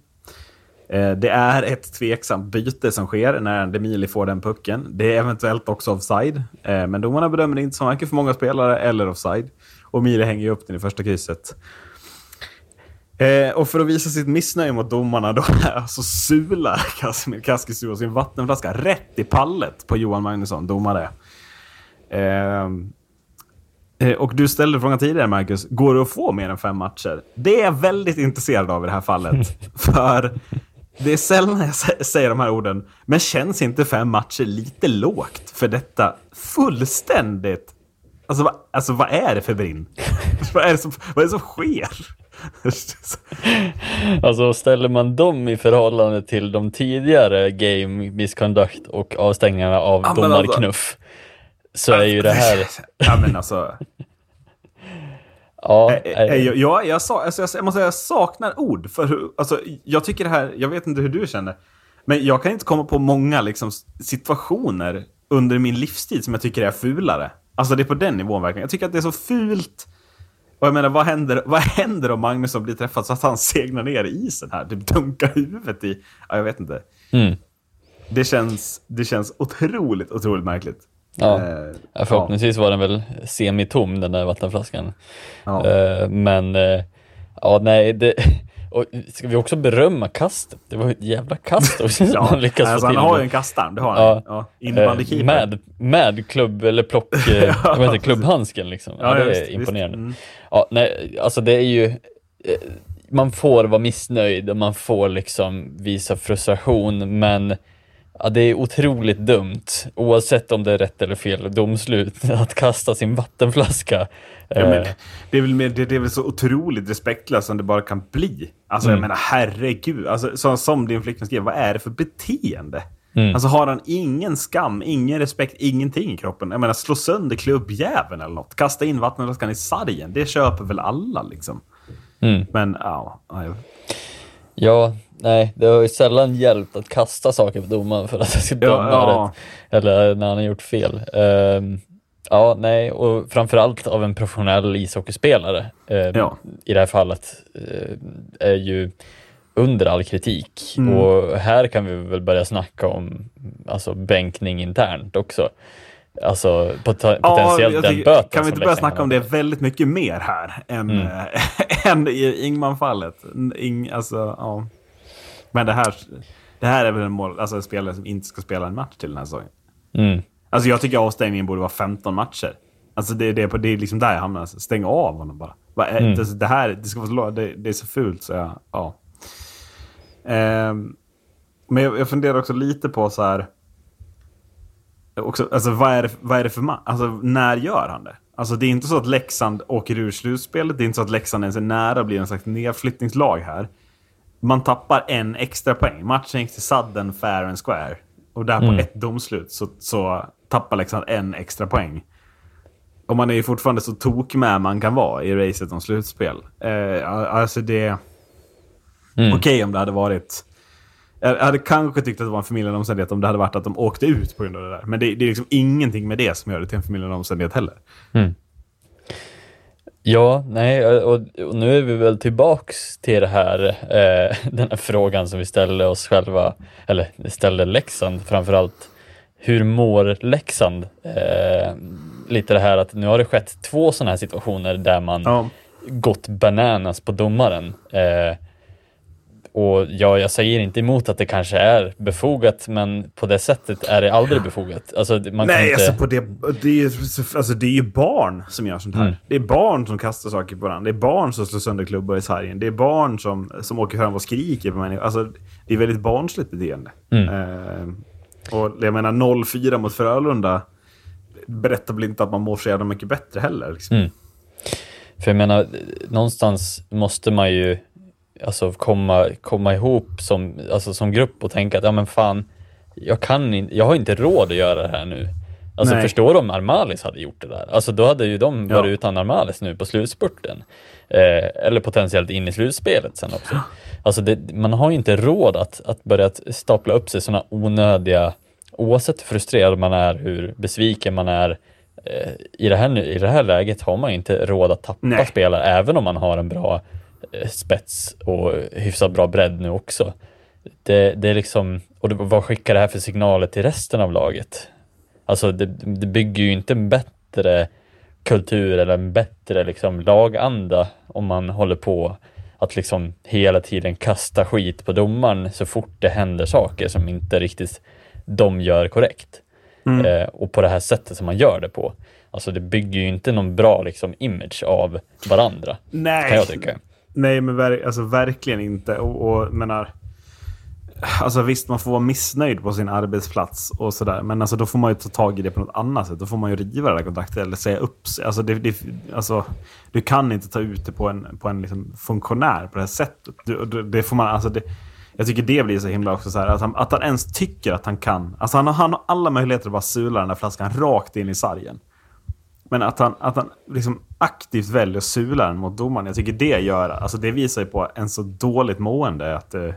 Eh, det är ett tveksamt byte som sker när Demili får den pucken. Det är eventuellt också offside, eh, men domarna bedömer det inte som varken för många spelare eller offside. Och Mili hänger ju upp den i första krysset. Eh, och för att visa sitt missnöje mot domarna då (laughs) så sular Kasimir Kaskisuo sin vattenflaska rätt i pallet på Johan Magnusson, domare. Eh, Och du ställde frågan tidigare, Marcus. Går det att få mer än fem matcher? Det är jag väldigt intresserad av i det här fallet. (laughs) För det är sällan jag sä- säger de här orden. Men känns inte fem matcher lite lågt för detta fullständigt... Alltså, vad, alltså vad är det för brinn? (laughs) vad, är det som, vad är det som sker? (laughs) Alltså ställer man dem i förhållande till de tidigare game misconduct och avstängningarna av Ja, alltså- domarknuff. Så är ju det här... (laughs) ja, men alltså... Ja, Eh, eh, Jag, jag, jag, sa, alltså jag, jag måste säga, jag saknar ord. För hur, alltså, jag tycker det här, jag vet inte hur du känner. Men jag kan inte komma på många liksom, situationer under min livstid som jag tycker är fulare. Alltså det är på den nivån verkligen. Jag tycker att det är så fult. Och jag menar, vad händer, vad händer om Magnusson blir träffad så att han segnar ner i isen här? Typ dunkar huvudet i... Ja, jag vet inte. Mm. Det känns, det känns otroligt, otroligt märkligt. Ja. Eh, Ja, förhoppningsvis var den väl semitom den där vattenflaskan. Ja. Eh, men eh, ja, nej, det, (laughs) och ska vi också berömma kastet? Det var ett jävla kast (laughs) också Ja, han lyckas alltså, få han till. har med. ju en kastarm, det har han. Ja. Ja. Eh, Innebandykeeper. med, med klubb eller plock, (laughs) eh, jag vet inte, klubbhandsken liksom. Ja, Ja, det ja, är visst, visst. imponerande. Mm. Ja, nej, alltså det är ju, eh, man får vara missnöjd och man får liksom visa frustration, men ja, det är otroligt dumt, oavsett om det är rätt eller fel domslut, (laughs) att kasta sin vattenflaska. Ja, men, Eh, det, är väl, det, det är väl så otroligt respektlöst som det bara kan bli. Alltså Mm. jag menar herregud. Alltså, så, som din flickvän skrev, vad är det för beteende? Mm. Alltså har han ingen skam, ingen respekt, ingenting i kroppen? Jag menar slå sönder klubbjäveln eller något. Kasta in vattenflaskan i sargen. Det köper väl alla liksom. Mm. Men ja, ja, Ja, nej, det har ju sällan hjälpt att kasta saker på domaren för att det ska döma ja. rätt. Eller när han har gjort fel. Ehm, ja, nej, och framförallt av en professionell ishockeyspelare. ehm, Ja. I det här fallet eh, är ju under all kritik. Mm. Och här kan vi väl börja snacka om alltså, bänkning internt också. Alltså pot- potentiellt jag den tycker- böten Kan vi inte börja snacka om det väldigt mycket mer här än, Mm. äh, (laughs) än i Ingman-fallet? Ing, alltså, ja. Men det här, det här är väl en, mål, alltså en spelare som inte ska spela en match till den här säsongen. Mm. Alltså jag tycker avstängningen borde vara 15 matcher. Alltså det, det, det är liksom där jag hamnar. Stäng av honom bara. Är- Mm. det, det här det, ska vara så, det, det är så fult så jag, ja. Ehm, men jag, jag funderar också lite på så här. Också, alltså vad är, det, vad är det för man? Alltså när gör han det? Alltså det är inte så att Leksand åker ur slutspelet. Det är inte så att Leksand ens är nära att bli en slags nedflyttningslag här. Man tappar en extra poäng. Matchen gick till sudden, fair and square. Och där på Mm. ett domslut så, så tappar Leksand en extra poäng. Och man är ju fortfarande så tok med man kan vara i racet om slutspel. Eh, alltså det... Mm. Okej om det hade varit... Jag hade kanske tyckt att det var en förmildrande omständighet om det hade varit att de åkte ut på grund av det där. Men det, det är liksom ingenting med det som gör det till en förmildrande omständighet heller. Ja, nej, och, och nu är vi väl tillbaks till det här, eh, (laughs) den här frågan som vi ställde oss själva, eller ställde Leksand framförallt. Hur mår Leksand? Eh, lite det här att nu har det skett två sådana här situationer där man Ja. gått bananas på domaren. Eh, och ja, jag säger inte emot att det kanske är befogat, men på det sättet är det aldrig befogat. Alltså, man kan Nej, inte... alltså, på det, det, är, ju- alltså det är ju barn som gör sånt här. Mm. Det är barn som kastar saker på varandra. Det är barn som slår sönder klubbar i sargen. Det är barn som, som åker fram och skriker på människor. Alltså, det är väldigt barnsligt beteende. Mm. Eh, och jag menar 0-4 mot Frölunda berättar väl inte att man mår så jävla mycket bättre heller. Liksom. Mm. För jag menar, någonstans måste man ju alltså komma, komma ihop som, alltså som grupp och tänka att ja men fan, jag, kan in, jag har inte råd att göra det här nu. Alltså Nej. förstår de Armalis hade gjort det där? Alltså då hade ju de Ja. varit utan Armalis nu på slutspurten. Eh, eller potentiellt in i slutspelet sen också. Alltså det, man har ju inte råd att, att börja stapla upp sig sådana onödiga, oavsett hur frustrerad man är, hur besviken man är, eh, i, det här, i det här läget har man ju inte råd att tappa Nej. spelare, även om man har en bra spets och hyfsat bra bredd nu också. Det, det är liksom, och vad skickar det här för signaler till resten av laget? Alltså det, det bygger ju inte en bättre kultur eller en bättre liksom laganda om man håller på att liksom hela tiden kasta skit på domaren så fort det händer saker som inte riktigt de gör korrekt. Eh, och på det här sättet som man gör det på. Alltså det bygger ju inte någon bra liksom image av varandra. Nej. Kan jag tycka. Nej, men ver alltså, verkligen inte. Och, och menar, alltså visst, man får vara missnöjd på sin arbetsplats och sådär. Men alltså, då får man ju ta tag i det på något annat sätt. Då får man ju riva det där kontraktet eller säga upp sig. Alltså, det, det, alltså, du kan inte ta ut det på en, på en liksom, funktionär på det här sättet. Du, du, det får man, alltså, det, jag tycker det blir så himla också så här, att, han, att han ens tycker att han kan. Alltså, han, har- han har alla möjligheter att bara sula den där flaskan rakt in i sargen. Men att han, att han liksom aktivt väljer att sula den mot domaren, jag tycker det gör, alltså det visar ju på en så dåligt mående att, eh,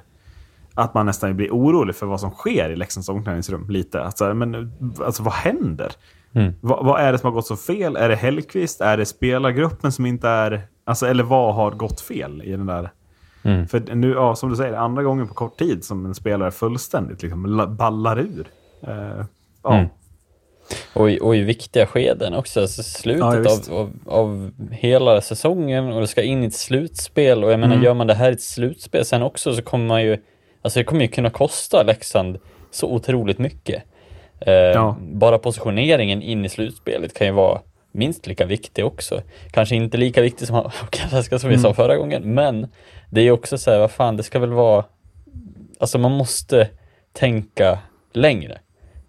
att man nästan blir orolig för vad som sker i Leksands omklädningsrum. Lite. Alltså, men, alltså vad händer? Mm. Vad, vad är det som har gått så fel? Är det Hellqvist? Är det spelargruppen som inte är... Alltså, eller vad har gått fel i den där... Mm. För nu, ja, som du säger, andra gången på kort tid som en spelare fullständigt liksom, la- ballar ur. Eh, ja. Mm. Och i, och i viktiga skeden också, alltså Ja, slutet visst. av, av, av hela säsongen och det ska in i ett slutspel och jag menar, Mm. gör man det här i ett slutspel sen också så kommer man ju, alltså det kommer ju kunna kosta Leksand så otroligt mycket. Eh, Ja. Bara positioneringen in i slutspelet kan ju vara minst lika viktig också. Kanske inte lika viktig som (laughs) som vi Mm. sa förra gången, men det är också så här, vad fan, det ska väl vara, alltså man måste tänka längre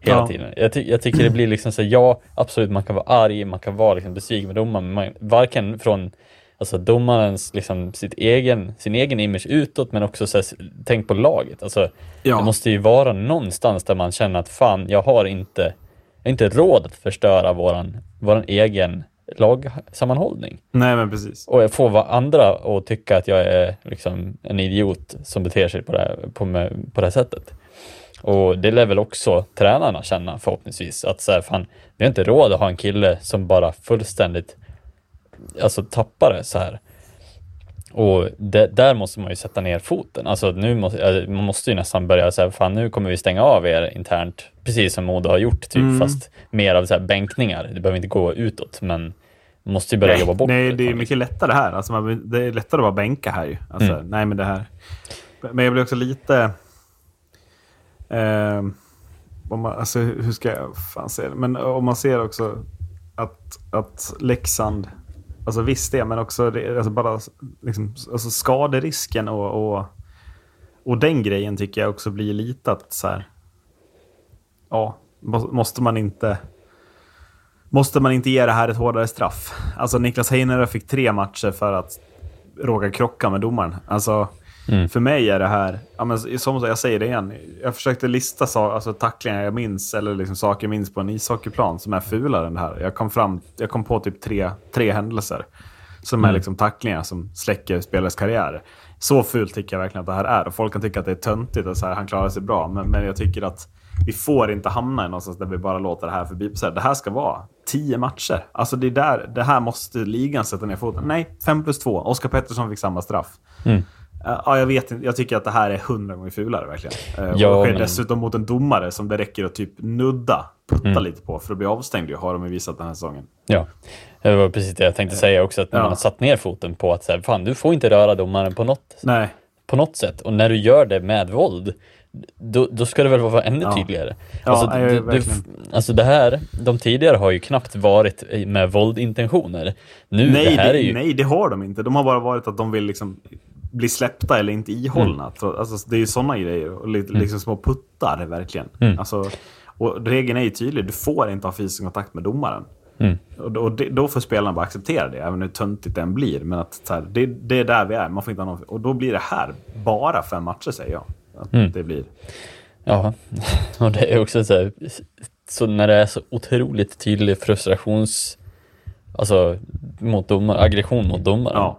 hela Ja. tiden. Jag, ty- jag tycker det blir liksom så här, ja, absolut, man kan vara arg, man kan vara liksom besviken med domaren, men man, varken från alltså domarens, liksom sitt egen, sin egen image utåt, men också så här, tänk på laget. Alltså, Ja. Det måste ju vara någonstans där man känner att fan, jag har inte, jag har inte råd att förstöra våran, våran egen lagsammanhållning. Nej, men precis. Och jag får vara andra att tycka att jag är liksom en idiot som beter sig på det, här, på, på det här sättet. Och det lär väl också tränarna känna förhoppningsvis. Att så här, fan, vi har inte råd att ha en kille som bara fullständigt alltså, tappar det så här. Och det, där måste man ju sätta ner foten. Alltså nu måste, man måste ju nästan börja säga, fan nu kommer vi stänga av er internt, precis som Modo har gjort, typ, Mm. fast mer av så här bänkningar. Det behöver inte gå utåt, men man måste ju börja jobba bort Nej, det är mycket lättare här. Alltså, man, det är lättare att bara bänka här ju. Alltså, Mm. Nej, men det här... Men jag blir också lite... Eh, om man, alltså, hur ska jag fan säga det? Men eh, om man ser också att, att Leksand... Alltså visst det, men också det, alltså bara liksom, alltså skaderisken och, och, och den grejen tycker jag också blir lite att så här... Ja, måste man inte... Måste man inte ge det här ett hårdare straff? Alltså Niklas Heinerö fick tre matcher för att råka krocka med domaren. Alltså, Mm. för mig är det här, ja, men som jag säger det igen, jag försökte lista sa- alltså, tacklingar jag minns, eller liksom saker jag minns på en ishockeyplan som är fulare än det här. Jag kom, fram, jag kom på typ tre, tre händelser som är Mm. liksom tacklingar som släcker spelares karriär. Så fult tycker jag verkligen att det här är. Och folk kan tycka att det är töntigt och så här, han klarar sig bra. Men, men jag tycker att vi får inte hamna i någonstans där vi bara låter det här förbi. Så här, det här ska vara tio matcher. Alltså det, är där, det här måste ligan sätta ner foten. Nej, fem plus två. Oskar Pettersson fick samma straff. Mm. Eh, Ja, jag vet inte. Jag tycker att det här är hundra gånger fulare verkligen. Uh, Ja, och det sker men- dessutom mot en domare som det räcker att typ nudda, putta Mm. lite på för att bli avstängd. ju, Har de ju visat den här säsongen. Ja, det var precis det jag tänkte säga också, att när Ja. man har satt ner foten på att så här, fan, du får inte röra domaren på något, Nej, på något sätt. Och när du gör det med våld, då, då ska det väl vara ännu Ja. tydligare. Ja, alltså, ja, det, det, verkligen. alltså det här, de tidigare har ju knappt varit med våldintentioner. Nu, nej, det här det, är ju... nej, det har de inte. De har bara varit att de vill liksom bli släppta eller inte ihållna. Mm. Så, Alltså, det är ju sådana grejer. Och lite, liksom små puttar verkligen. Mm. Alltså, och regeln är ju tydlig. Du får inte ha fysisk kontakt med domaren. Mm. Och, då- och det, då får spelarna bara acceptera det, även hur töntigt den blir. Men att här, det, det är där vi är. Man får inte ha någon, och då blir det här bara fem matcher, säger jag. Att Mm. det blir. Ja, (laughs) och det är också så här, så när det är så otroligt tydlig frustrations, alltså mot domar, aggression mot domaren. Ja.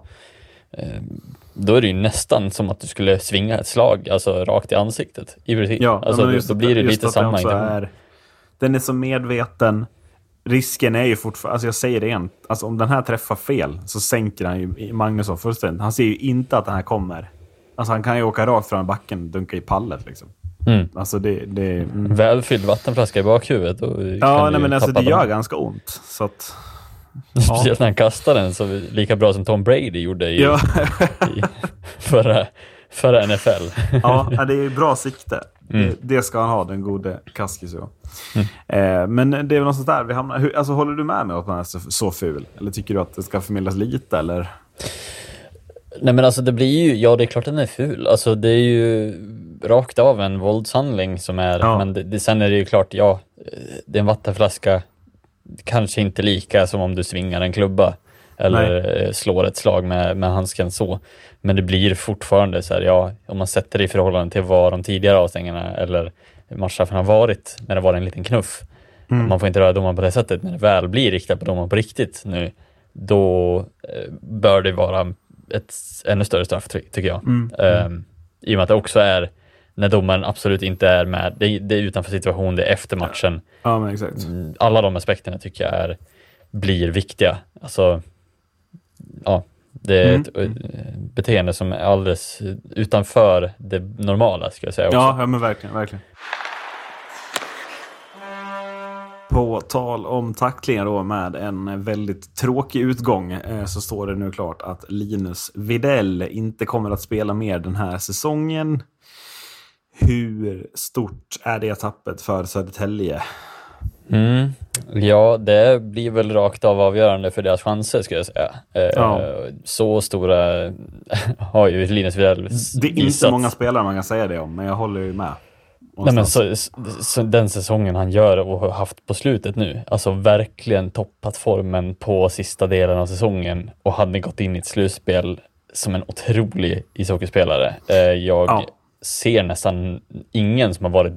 Då är det ju nästan som att du skulle svinga ett slag, alltså rakt i ansiktet. I princip. Ja, alltså, just då blir det lite den samma intention. är, Den är så medveten. Risken är ju fortfarande, alltså jag säger det igen, alltså om den här träffar fel så sänker han ju Magnusson fullständigt. Han ser ju inte att den här kommer. Alltså han kan ju åka rakt från backen och dunka i pallet liksom. Mm. Alltså det... det mm. Välfylld vattenflaska i bakhuvudet. Ja, nej, men alltså det gör ganska ont. Så att, (laughs) Speciellt när han kastar den så lika bra som Tom Brady gjorde i, ja, i förra, förra NFL. ja, det är bra sikte. Mm. Det, det ska han ha, den gode Kaskis. Ja. Eh, men det är väl någonstans där vi hamnar. Hur, alltså, håller du med mig att man är så, så ful? Eller tycker du att det ska förmedlas lite? Eller? Nej men alltså det blir ju, ja det är klart den är ful. Alltså det är ju rakt av en våldshandling som är, Ja. men det, det, sen är det ju klart, ja, eh, det är en vattenflaska, kanske inte lika som om du svingar en klubba eller eh, slår ett slag med, med handsken så. Men det blir fortfarande så här, ja, om man sätter det i förhållande till vad de tidigare avstängningarna eller matchstraffen har varit, när det var en liten knuff. Man får inte röra domaren på det sättet. När det väl blir riktat på domaren på riktigt nu, då eh, bör det vara ett ännu större straff, ty tycker jag. Ehm, I och med att det också är när domaren absolut inte är med. Det, är- det är utanför situation, det är efter matchen. Ja, exakt. Mm, Alla de aspekterna tycker jag är, blir viktiga. Alltså, ja, det är ett eh, beteende som är alldeles utanför det normala, ska jag säga också. Ja, ja, men verkligen. verkligen. På tal om tacklingar då med en väldigt tråkig utgång eh, så står det nu klart att Linus Videll inte kommer att spela mer den här säsongen. Hur stort är det tappet för Södertälje? Mm. Ja, det blir väl rakt av avgörande för deras chanser skulle jag säga. Eh, Ja. Så stora (laughs) har ju Linus Widell Det är inte visat. många spelare man kan säga det om, men jag håller ju med. Nej, men så, så, den säsongen han gör och har haft på slutet nu, alltså verkligen toppat formen på sista delen av säsongen och hade gått in i ett slutspel som en otrolig ishockeyspelare. Eh, jag Ja. Ser nästan ingen som har varit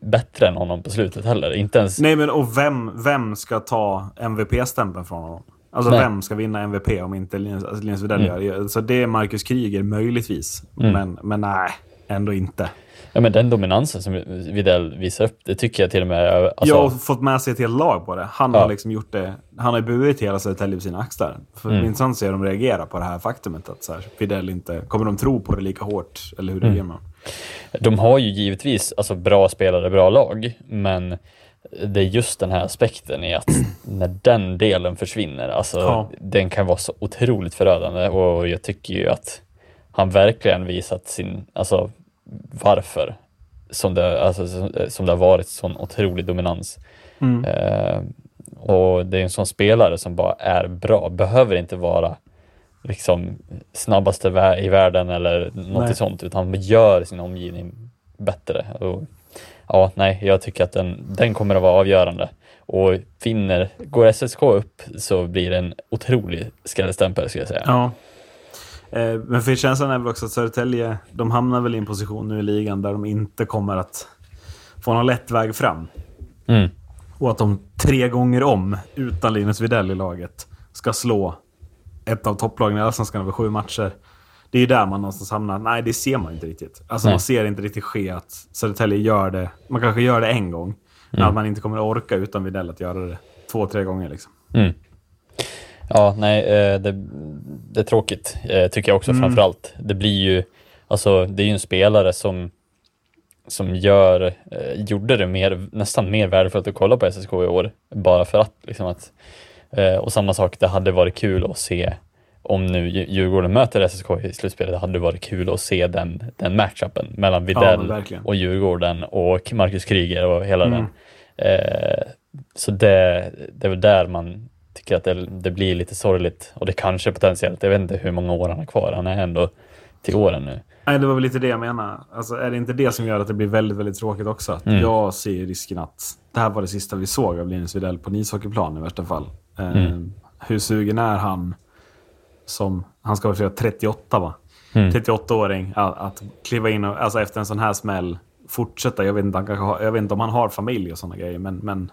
bättre än honom på slutet heller. Inte ens... Nej, men och vem, vem ska ta MVP-stämpeln från honom? Alltså Nej. vem ska vinna MVP om inte Linus, alltså Linus Widell Mm. gör det? Så det är Marcus Kryger möjligtvis. Men, men nej, ändå inte. Ja, men den dominansen som Videll visar upp, det tycker jag till och med... Alltså, jag har fått med sig ett helt lag på det. Han Ja. har liksom gjort det. Han har burit hela Södertälje på sina axlar. För Mm. se hur de reagerar på det här faktumet. Att så här, Fidel inte... Kommer de tro på det lika hårt? Eller hur Mm. reagerar man? De har ju givetvis alltså, bra spelare, bra lag, men det är just den här aspekten i att (clears throat) när den delen försvinner, alltså Ja. den kan vara så otroligt förödande och jag tycker ju att han verkligen visat sin, alltså varför som det, alltså, som- det har varit sån otrolig dominans. Eh, och det är en sån spelare som bara är bra, behöver inte vara liksom snabbaste i världen eller något Nej. sånt, utan gör sin omgivning bättre. Och, ja, nej, jag tycker att den, den kommer att vara avgörande. Och vinner, går SSK upp så blir det en otrolig skrällstämpel skulle jag säga. Ja. Eh, men för känslan är väl också att Södertälje, de hamnar väl i en position nu i ligan där de inte kommer att få någon lätt väg fram. Mm. Och att de tre gånger om, utan Linus Widell i laget, ska slå ett av topplagen i Allsvenskan över sju matcher. Det är ju där man någonstans hamnar. Nej, det ser man inte riktigt. Alltså Nej. man ser inte riktigt ske att Södertälje gör det. Man kanske gör det en gång. Men Mm. att man inte kommer att orka utan Widell att göra det två, tre gånger liksom. Mm. Ja, nej, eh, det, det är tråkigt, eh, tycker jag också Mm. framför allt. Det blir ju, alltså det är ju en spelare som, som gör, eh, gjorde det mer, nästan mer värdefullt att kolla på SSK i år, bara för att liksom att, och samma sak, det hade varit kul att se om nu Dju- Djurgården möter SSK i slutspelet, det hade varit kul att se den, den matchupen mellan Videll verkligen. och Djurgården och Marcus Kryger och hela Mm. den. Eh, så det, det är väl där man tycker att det, det blir lite sorgligt och det kanske potentiellt, jag vet inte hur många år han har kvar, han är ändå till åren nu. Nej, det var väl lite det jag menade. Alltså, är det inte det som gör att det blir väldigt, väldigt tråkigt också? Att Mm. Jag ser risken att det här var det sista vi såg av Linus Widell på en ishockeyplan i värsta fall. Eh, Mm. Hur sugen är han som, han ska vara 38 va? Mm. 38-åring att, att kliva in och, alltså efter en sån här smäll, fortsätta. Jag vet inte, han har, jag vet inte om han har familj och sådana grejer, men, men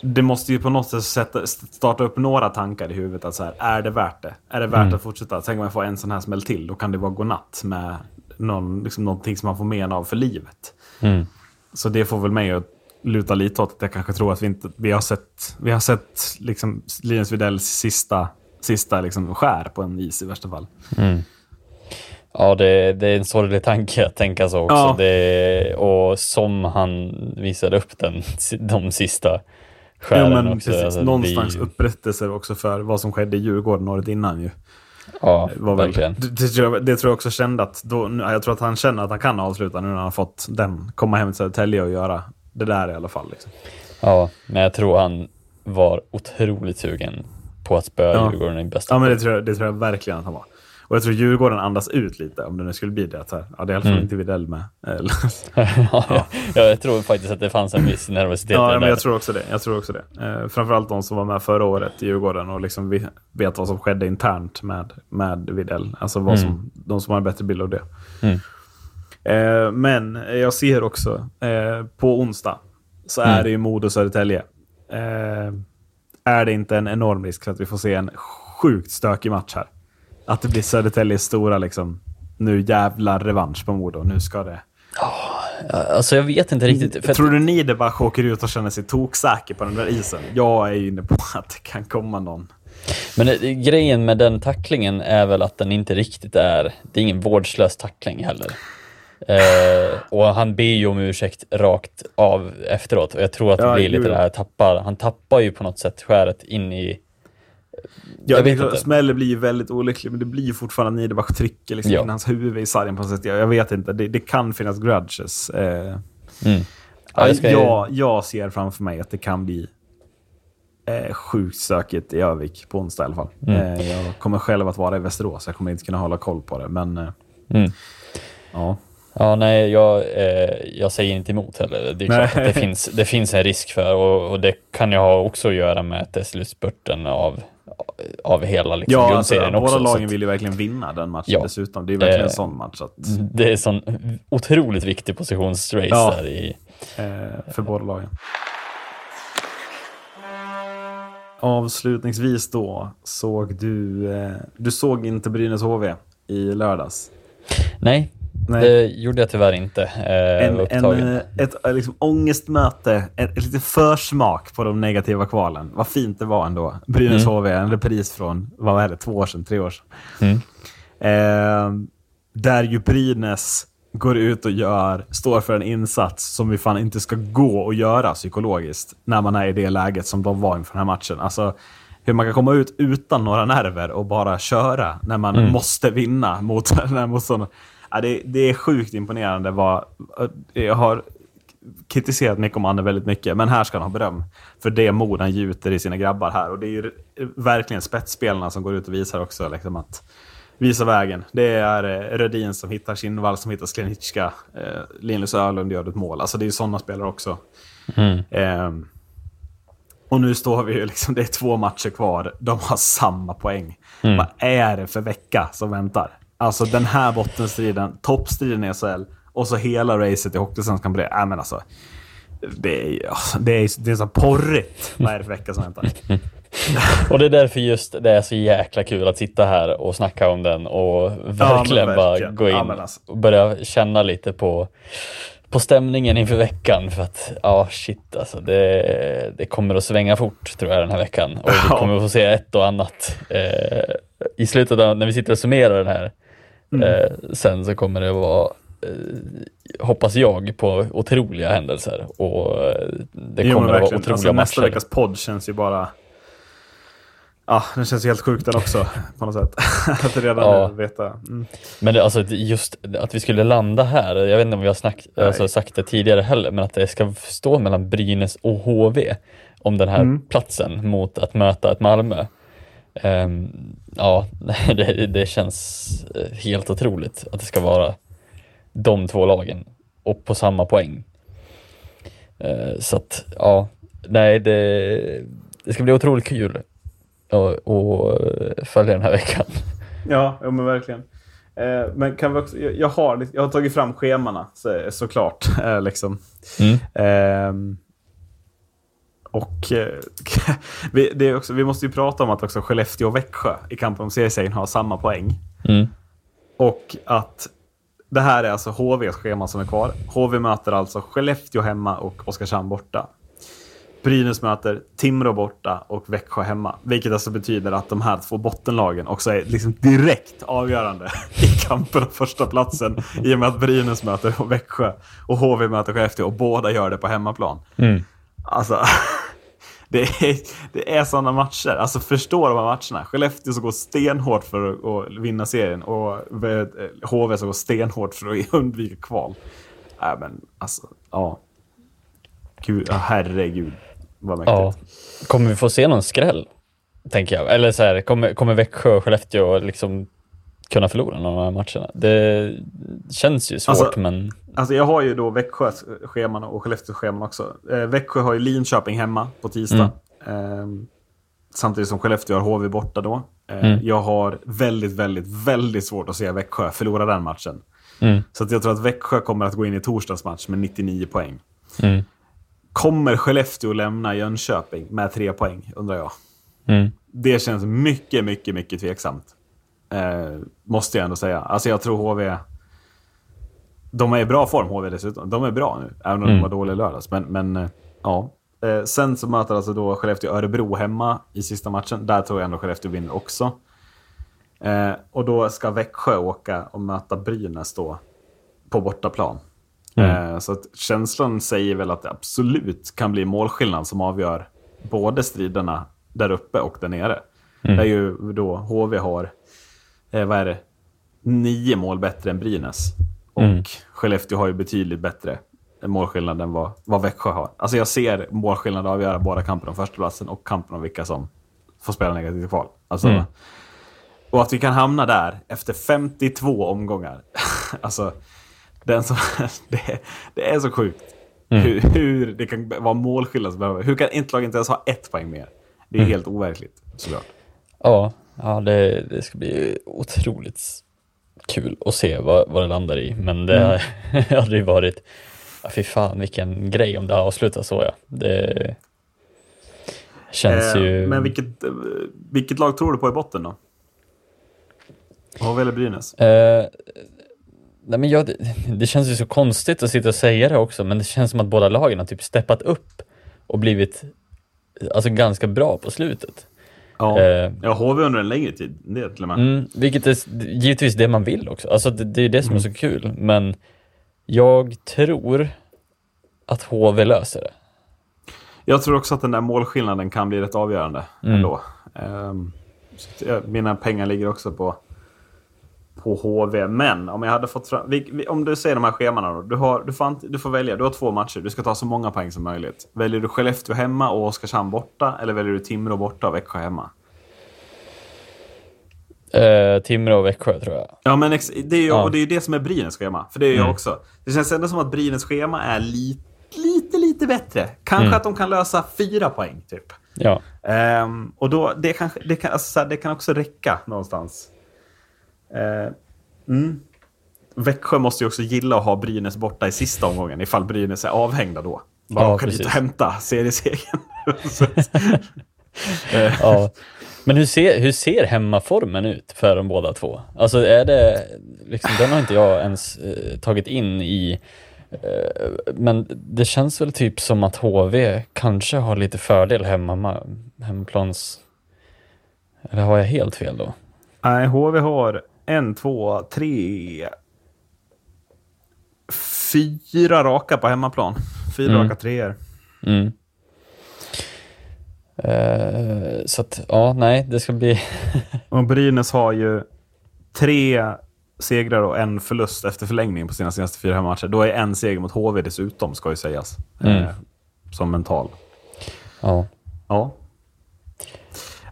det måste ju på något sätt sätta, starta upp några tankar i huvudet. Att så här, är det värt det? Är det värt Mm. att fortsätta? Tänk om jag får en sån här smäll till. Då kan det vara godnatt med någon, liksom, någonting som man får men av för livet. Mm. Så det får väl mig att luta lite åt att jag kanske tror att vi inte... Vi har sett, vi har sett liksom, Linus Widells sista, sista liksom, skär på en is i värsta fall. Ja, det, det är en sorglig tanke att tänka så också. Ja. Det, och som han visade upp den, (laughs) de sista Ja, men precis, Alltså, någonstans ju- upprättelse också för vad som skedde i Djurgården året innan ju. Ja, Var väl, verkligen. det, det, tror jag, det tror jag också kände att då, jag tror att han känner att han kan avsluta nu när han har fått den, komma hem till Södertälje och göra det där i alla fall. Liksom. Ja, men jag tror han var otroligt sugen på att spöa Ja. Djurgården i bästa Ja, men det tror, jag, det tror jag verkligen att han var. Och jag tror Djurgården andas ut lite om det nu skulle bli det. Att här, ja, det är i alla fall Mm. inte Widell med. (laughs) Eller- ja, jag tror faktiskt att det fanns en viss nervositet ja, men där. jag tror också det. Jag tror också det. Eh, framförallt de som var med förra året i Djurgården och liksom vet vad som skedde internt med, med Widell. Alltså vad som, de som har en bättre bild av det. Mm. Eh, men jag ser också eh, på onsdag så är Mm. det ju Modo Södertälje. Eh, är det inte en enorm risk för att vi får se en sjukt stökig match här? Att det blir Södertäljes stora liksom, nu jävlar revansch på Modo. Nu ska det... Alltså jag vet inte riktigt. Tror du Niederbach åker ut och känner sig toksäker på den där isen? Jag är ju inne på (laughs) att det kan komma någon. Men det, grejen med den tacklingen är väl att den inte riktigt är, det är ingen vårdslös tackling heller. Eh, och han ber ju om ursäkt rakt av efteråt och jag tror att det Ja, blir lite det här, tappar, han tappar ju på något sätt skäret in i, Ja, Jag det vet inte. Smäller blir ju väldigt olycklig, men det blir ju fortfarande att Niederbach trycker liksom Ja. in hans huvud i sargen på något sätt. Jag, jag vet inte, det, det kan finnas grudges. Eh, mm. ja, Ja, jag ska jag, jag ser framför mig att det kan bli eh, sjukt stökigt i Övik på onsdag i alla fall. Mm. Eh, jag kommer själv att vara i Västerås, jag kommer inte kunna hålla koll på det. Men eh, Mm. ja, Ja, nej, jag, eh, jag säger inte emot heller. Det är klart Nej. att det finns, det finns en risk för och, och det kan ju ha också att göra med att det är slutspurten av, av hela liksom, ja alltså, grundserien båda också. så lagen att vill ju verkligen vinna den matchen Ja. dessutom. Det är verkligen Eh, en sån match. Att, Det är en sån otroligt viktig positionsrace Ja. där i... eh, för båda lagen. avslutningsvis då, såg du... Eh, du såg inte Brynäs HV i lördags? Nej, Nej. det gjorde jag tyvärr inte. Eh, En, en, eh, ett eh, liksom, ångestmöte, ett, ett litet försmak på de negativa kvalen. Vad fint det var ändå. Brynäs Mm. HV, en repris från, vad är det, två år sedan, tre år sedan. Mm. Eh, där ju Brynäs går ut och gör, står för en insats som vi fan inte ska gå att göra psykologiskt när man är i det läget som de var inför den här matchen. Alltså hur man kan komma ut utan några nerver och bara köra när man Mm. måste vinna mot (laughs) den här motståndaren. Ja, det, det är sjukt imponerande. Vad, jag har kritiserat Mikko Manne väldigt mycket, men här ska han ha beröm. För det mod han gjuter i sina grabbar här. Och det är ju verkligen spetsspelarna som går ut och visar också liksom att visa vägen. Det är eh, Rödin som hittar Kinnvall, som hittar Sklenicka. Eh, Linus Öhlund gör ett mål. Alltså det är ju sådana spelare också. Mm. Ehm, och nu står vi ju liksom, det är två matcher kvar. De har samma poäng. Mm. Vad är det för vecka som väntar? Alltså den här bottenstriden, toppstriden i SHL och så hela racet i Hockeysvenskan på det. Äh, men alltså, det är alltså, det är, det är så porrigt. Vad är det för vecka som väntar? (laughs) Och det är därför just det är så jäkla kul att sitta här och snacka om den och verkligen, bara verkligen. gå in Ja, alltså. och börja känna lite på, på stämningen inför veckan. För att, ja shit alltså, det, det kommer att svänga fort tror jag den här veckan. Och vi Ja. kommer att få se ett och annat. Eh, I slutet av, när vi sitter och summerar den här Mm. eh, sen så kommer det vara eh, hoppas jag på otroliga händelser och eh, det Jo, kommer att vara otroliga alltså, Nästa matcher. veckas podd känns ju bara... Ja, den känns ju helt sjuk den också (laughs) på något sätt. (laughs) att redan Ja. nu veta. Mm. Men det, alltså, just att vi skulle landa här, jag vet inte om vi har snack, alltså, sagt det tidigare heller, men att det ska stå mellan Brynäs och HV om den här Mm. platsen mot att möta ett Malmö. Ehm, ja, (laughs) det, det känns eh, helt otroligt att det ska vara de två lagen och på samma poäng. Eh, så att, ja, nej, det, det ska bli otroligt kul att att följa den här (laughs) veckan. Ja, ja, men verkligen. Eh, men kan vi också, jag, har, jag har tagit fram schemana så, såklart. (laughs) Eh, liksom. Mm. Och eh, (laughs) vi, det är också, vi måste ju prata om att också Skellefteå och Växjö i kampen om seriesegern har samma poäng. Mm. Och att det här är alltså HVs schema som är kvar. HV möter alltså Skellefteå hemma och Oskarshamn borta. Brynäs möter Timrå borta och Växjö hemma. Vilket alltså betyder att de här två bottenlagen också är liksom direkt avgörande (laughs) i kampen om första platsen I och med att Brynäs möter Växjö och HV möter Skellefteå och båda gör det på hemmaplan. Mm. Alltså, (laughs) det är, det är sådana matcher. Alltså förstå de här matcherna. Skellefteå som går stenhårt för att, vinna serien och eh, HV som går stenhårt för att (laughs) undvika kval. Nej men alltså, ja. Gud, ja, herregud. Vad mäktigt. Ja. Kommer vi få se någon skräll? Tänker jag. Eller så här, kommer, kommer Växjö och Skellefteå liksom kunna förlora någon av de här matcherna? Det känns ju svårt, Alltså- men Alltså jag har ju då Växjös scheman och Skellefteås scheman också. Eh, Växjö har ju Linköping hemma på tisdag. Eh, samtidigt som Skellefteå har HV borta då. Eh, Mm. Jag har väldigt, väldigt, väldigt svårt att se Växjö förlora den matchen. mm, Så att jag tror att Växjö kommer att gå in i torsdagens match med 99 poäng. mm, Kommer Skellefteå lämna Jönköping med tre poäng, undrar jag. mm, Det känns mycket, mycket, mycket tveksamt. Eh, måste jag ändå säga. Alltså jag tror HV... De är i bra form, HV dessutom. De är bra nu, även om Mm. de var dåliga i lördags. Men, men eh, ja. Eh, sen så möter alltså då Skellefteå Örebro hemma i sista matchen. Där tror jag ändå Skellefteå vinner också. Eh, och då ska Växjö åka och möta Brynäs då på bortaplan. Eh, så att känslan säger väl att det absolut kan bli målskillnad som avgör både striderna där uppe och där nere. Där ju då HV har, eh, vad är det, nio mål bättre än Brynäs. Och Mm. Skellefteå har ju betydligt bättre målskillnad än vad, vad Växjö har. Alltså jag ser målskillnad avgöra båda kampen om förstaplatsen och kampen om vilka som får spela negativt kval. Alltså, Mm. Och att vi kan hamna där efter 52 omgångar. (laughs) alltså, den som, (laughs) det, det är så sjukt. Hur, hur det kan vara målskillnad. som behöver- Hur kan ett lag inte ens ha ett poäng mer? Det är helt overkligt såklart. ja, ja det, det ska bli otroligt kul att se vad, vad det landar i. Men det (laughs) hade ju varit, ja, fy fan vilken grej om det avslutas så ja. Det Känns Eh, ju... Men vilket, vilket lag tror du på i botten då? HV eller Brynäs? Eh, nej men jag, det, det känns ju så konstigt att sitta och säga det också, men det känns som att båda lagen har typ steppat upp och blivit alltså, ganska bra på slutet. Ja. Eh, ja, HV under en längre tid. Det till och med. Mm, vilket är givetvis det man vill också. Alltså det, det är det som är så kul. Men jag tror att HV löser det. Jag tror också att den där målskillnaden kan bli rätt avgörande Mm. ändå. Jag- mina pengar ligger också på, på HV. Men om jag hade fått fram... Om du ser de här schemana då. Du, har, du, får, du får välja. Du har två matcher. Du ska ta så många poäng som möjligt. Väljer du Skellefteå hemma och Oskarshamn borta? Eller väljer du Timrå borta och Växjö hemma? Eh, Timrå och Växjö tror jag. Ja, men det är ju Ja. och det är det som är Brynäs schema. För det är jag Mm. också. Det känns ändå som att Brynäs schema är lite, lite, lite bättre. Kanske Mm. att de kan lösa fyra poäng, typ. Ja. Ehm, och då, det, kanske, det, kan, alltså, det kan också räcka någonstans. Uh, mm. Växjö måste ju också gilla att ha Brynäs borta i sista omgången ifall Brynäs är avhängda då. Bara Ja, åka dit och hämta seriesegern. (laughs) Eh, ja. Men hur ser, hur ser hemmaformen ut för de båda två? Alltså är det, liksom, den har inte jag ens eh, tagit in i, eh, men det känns väl typ som att HV kanske har lite fördel hemma, hemmaplans, eller har jag helt fel då? Nej, HV har en, två, tre, fyra raka på hemmaplan. Fyra Mm. raka treor. Mm. Eh, så att, ja, nej, det ska bli... (laughs) Och Brynäs har ju tre segrar och en förlust efter förlängning på sina senaste fyra hemmamatcher. Då är en seger mot HV dessutom, ska ju sägas. Mm. Eh, som mental. ja. Ja.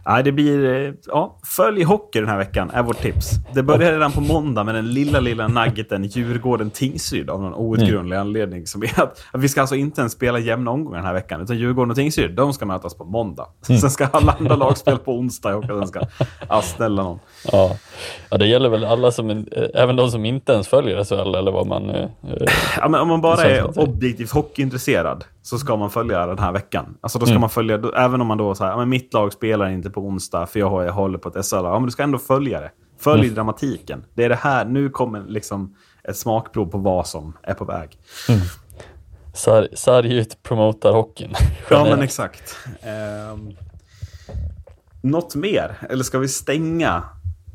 Nej, det blir... eh, Ja, följ hockey den här veckan, är vårt tips. Det börjar redan på måndag med den lilla, lilla nuggeten Djurgården-Tingsryd av någon outgrundlig anledning. Som är att, att vi ska alltså inte ens spela jämna omgångar den här veckan, utan Djurgården och Tingsryd, de ska mötas på måndag. (laughs) Sen ska alla andra lag spela på onsdag och sen ska ja, snälla någon. Ja. ja, det gäller väl alla som, eh, även de som inte ens följer SHL eller vad man... eh, eh, Ja, men om man bara är objektivt hockeyintresserad så ska man följa den här veckan. Alltså då ska Mm. man följa, även om man då säger att mitt lag spelar inte på onsdag för jag, har, jag håller på ett SHL. Ja, men du ska ändå följa det. Följ Mm. dramatiken. Det är det här, nu kommer liksom ett smakprov på vad som är på väg. Sar, Sargut promotar hockeyn. (laughs) Ja, men exakt. Um, något mer? Eller ska vi stänga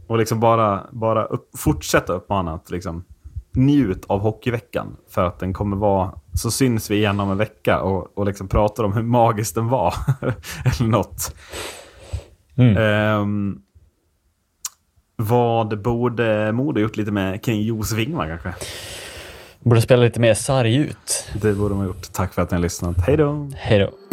och liksom bara, bara upp, fortsätta uppmana att liksom njut av hockeyveckan? För att den kommer vara... Så syns vi igen om en vecka och, och liksom pratar om hur magisk den var. (laughs) Eller något. Mm. Ehm, vad borde Modo gjort lite med kring Jos Wingman kanske? Borde spela lite mer sarg ut. Det borde de ha gjort. Tack för att ni har lyssnat. Hej då! Hej då.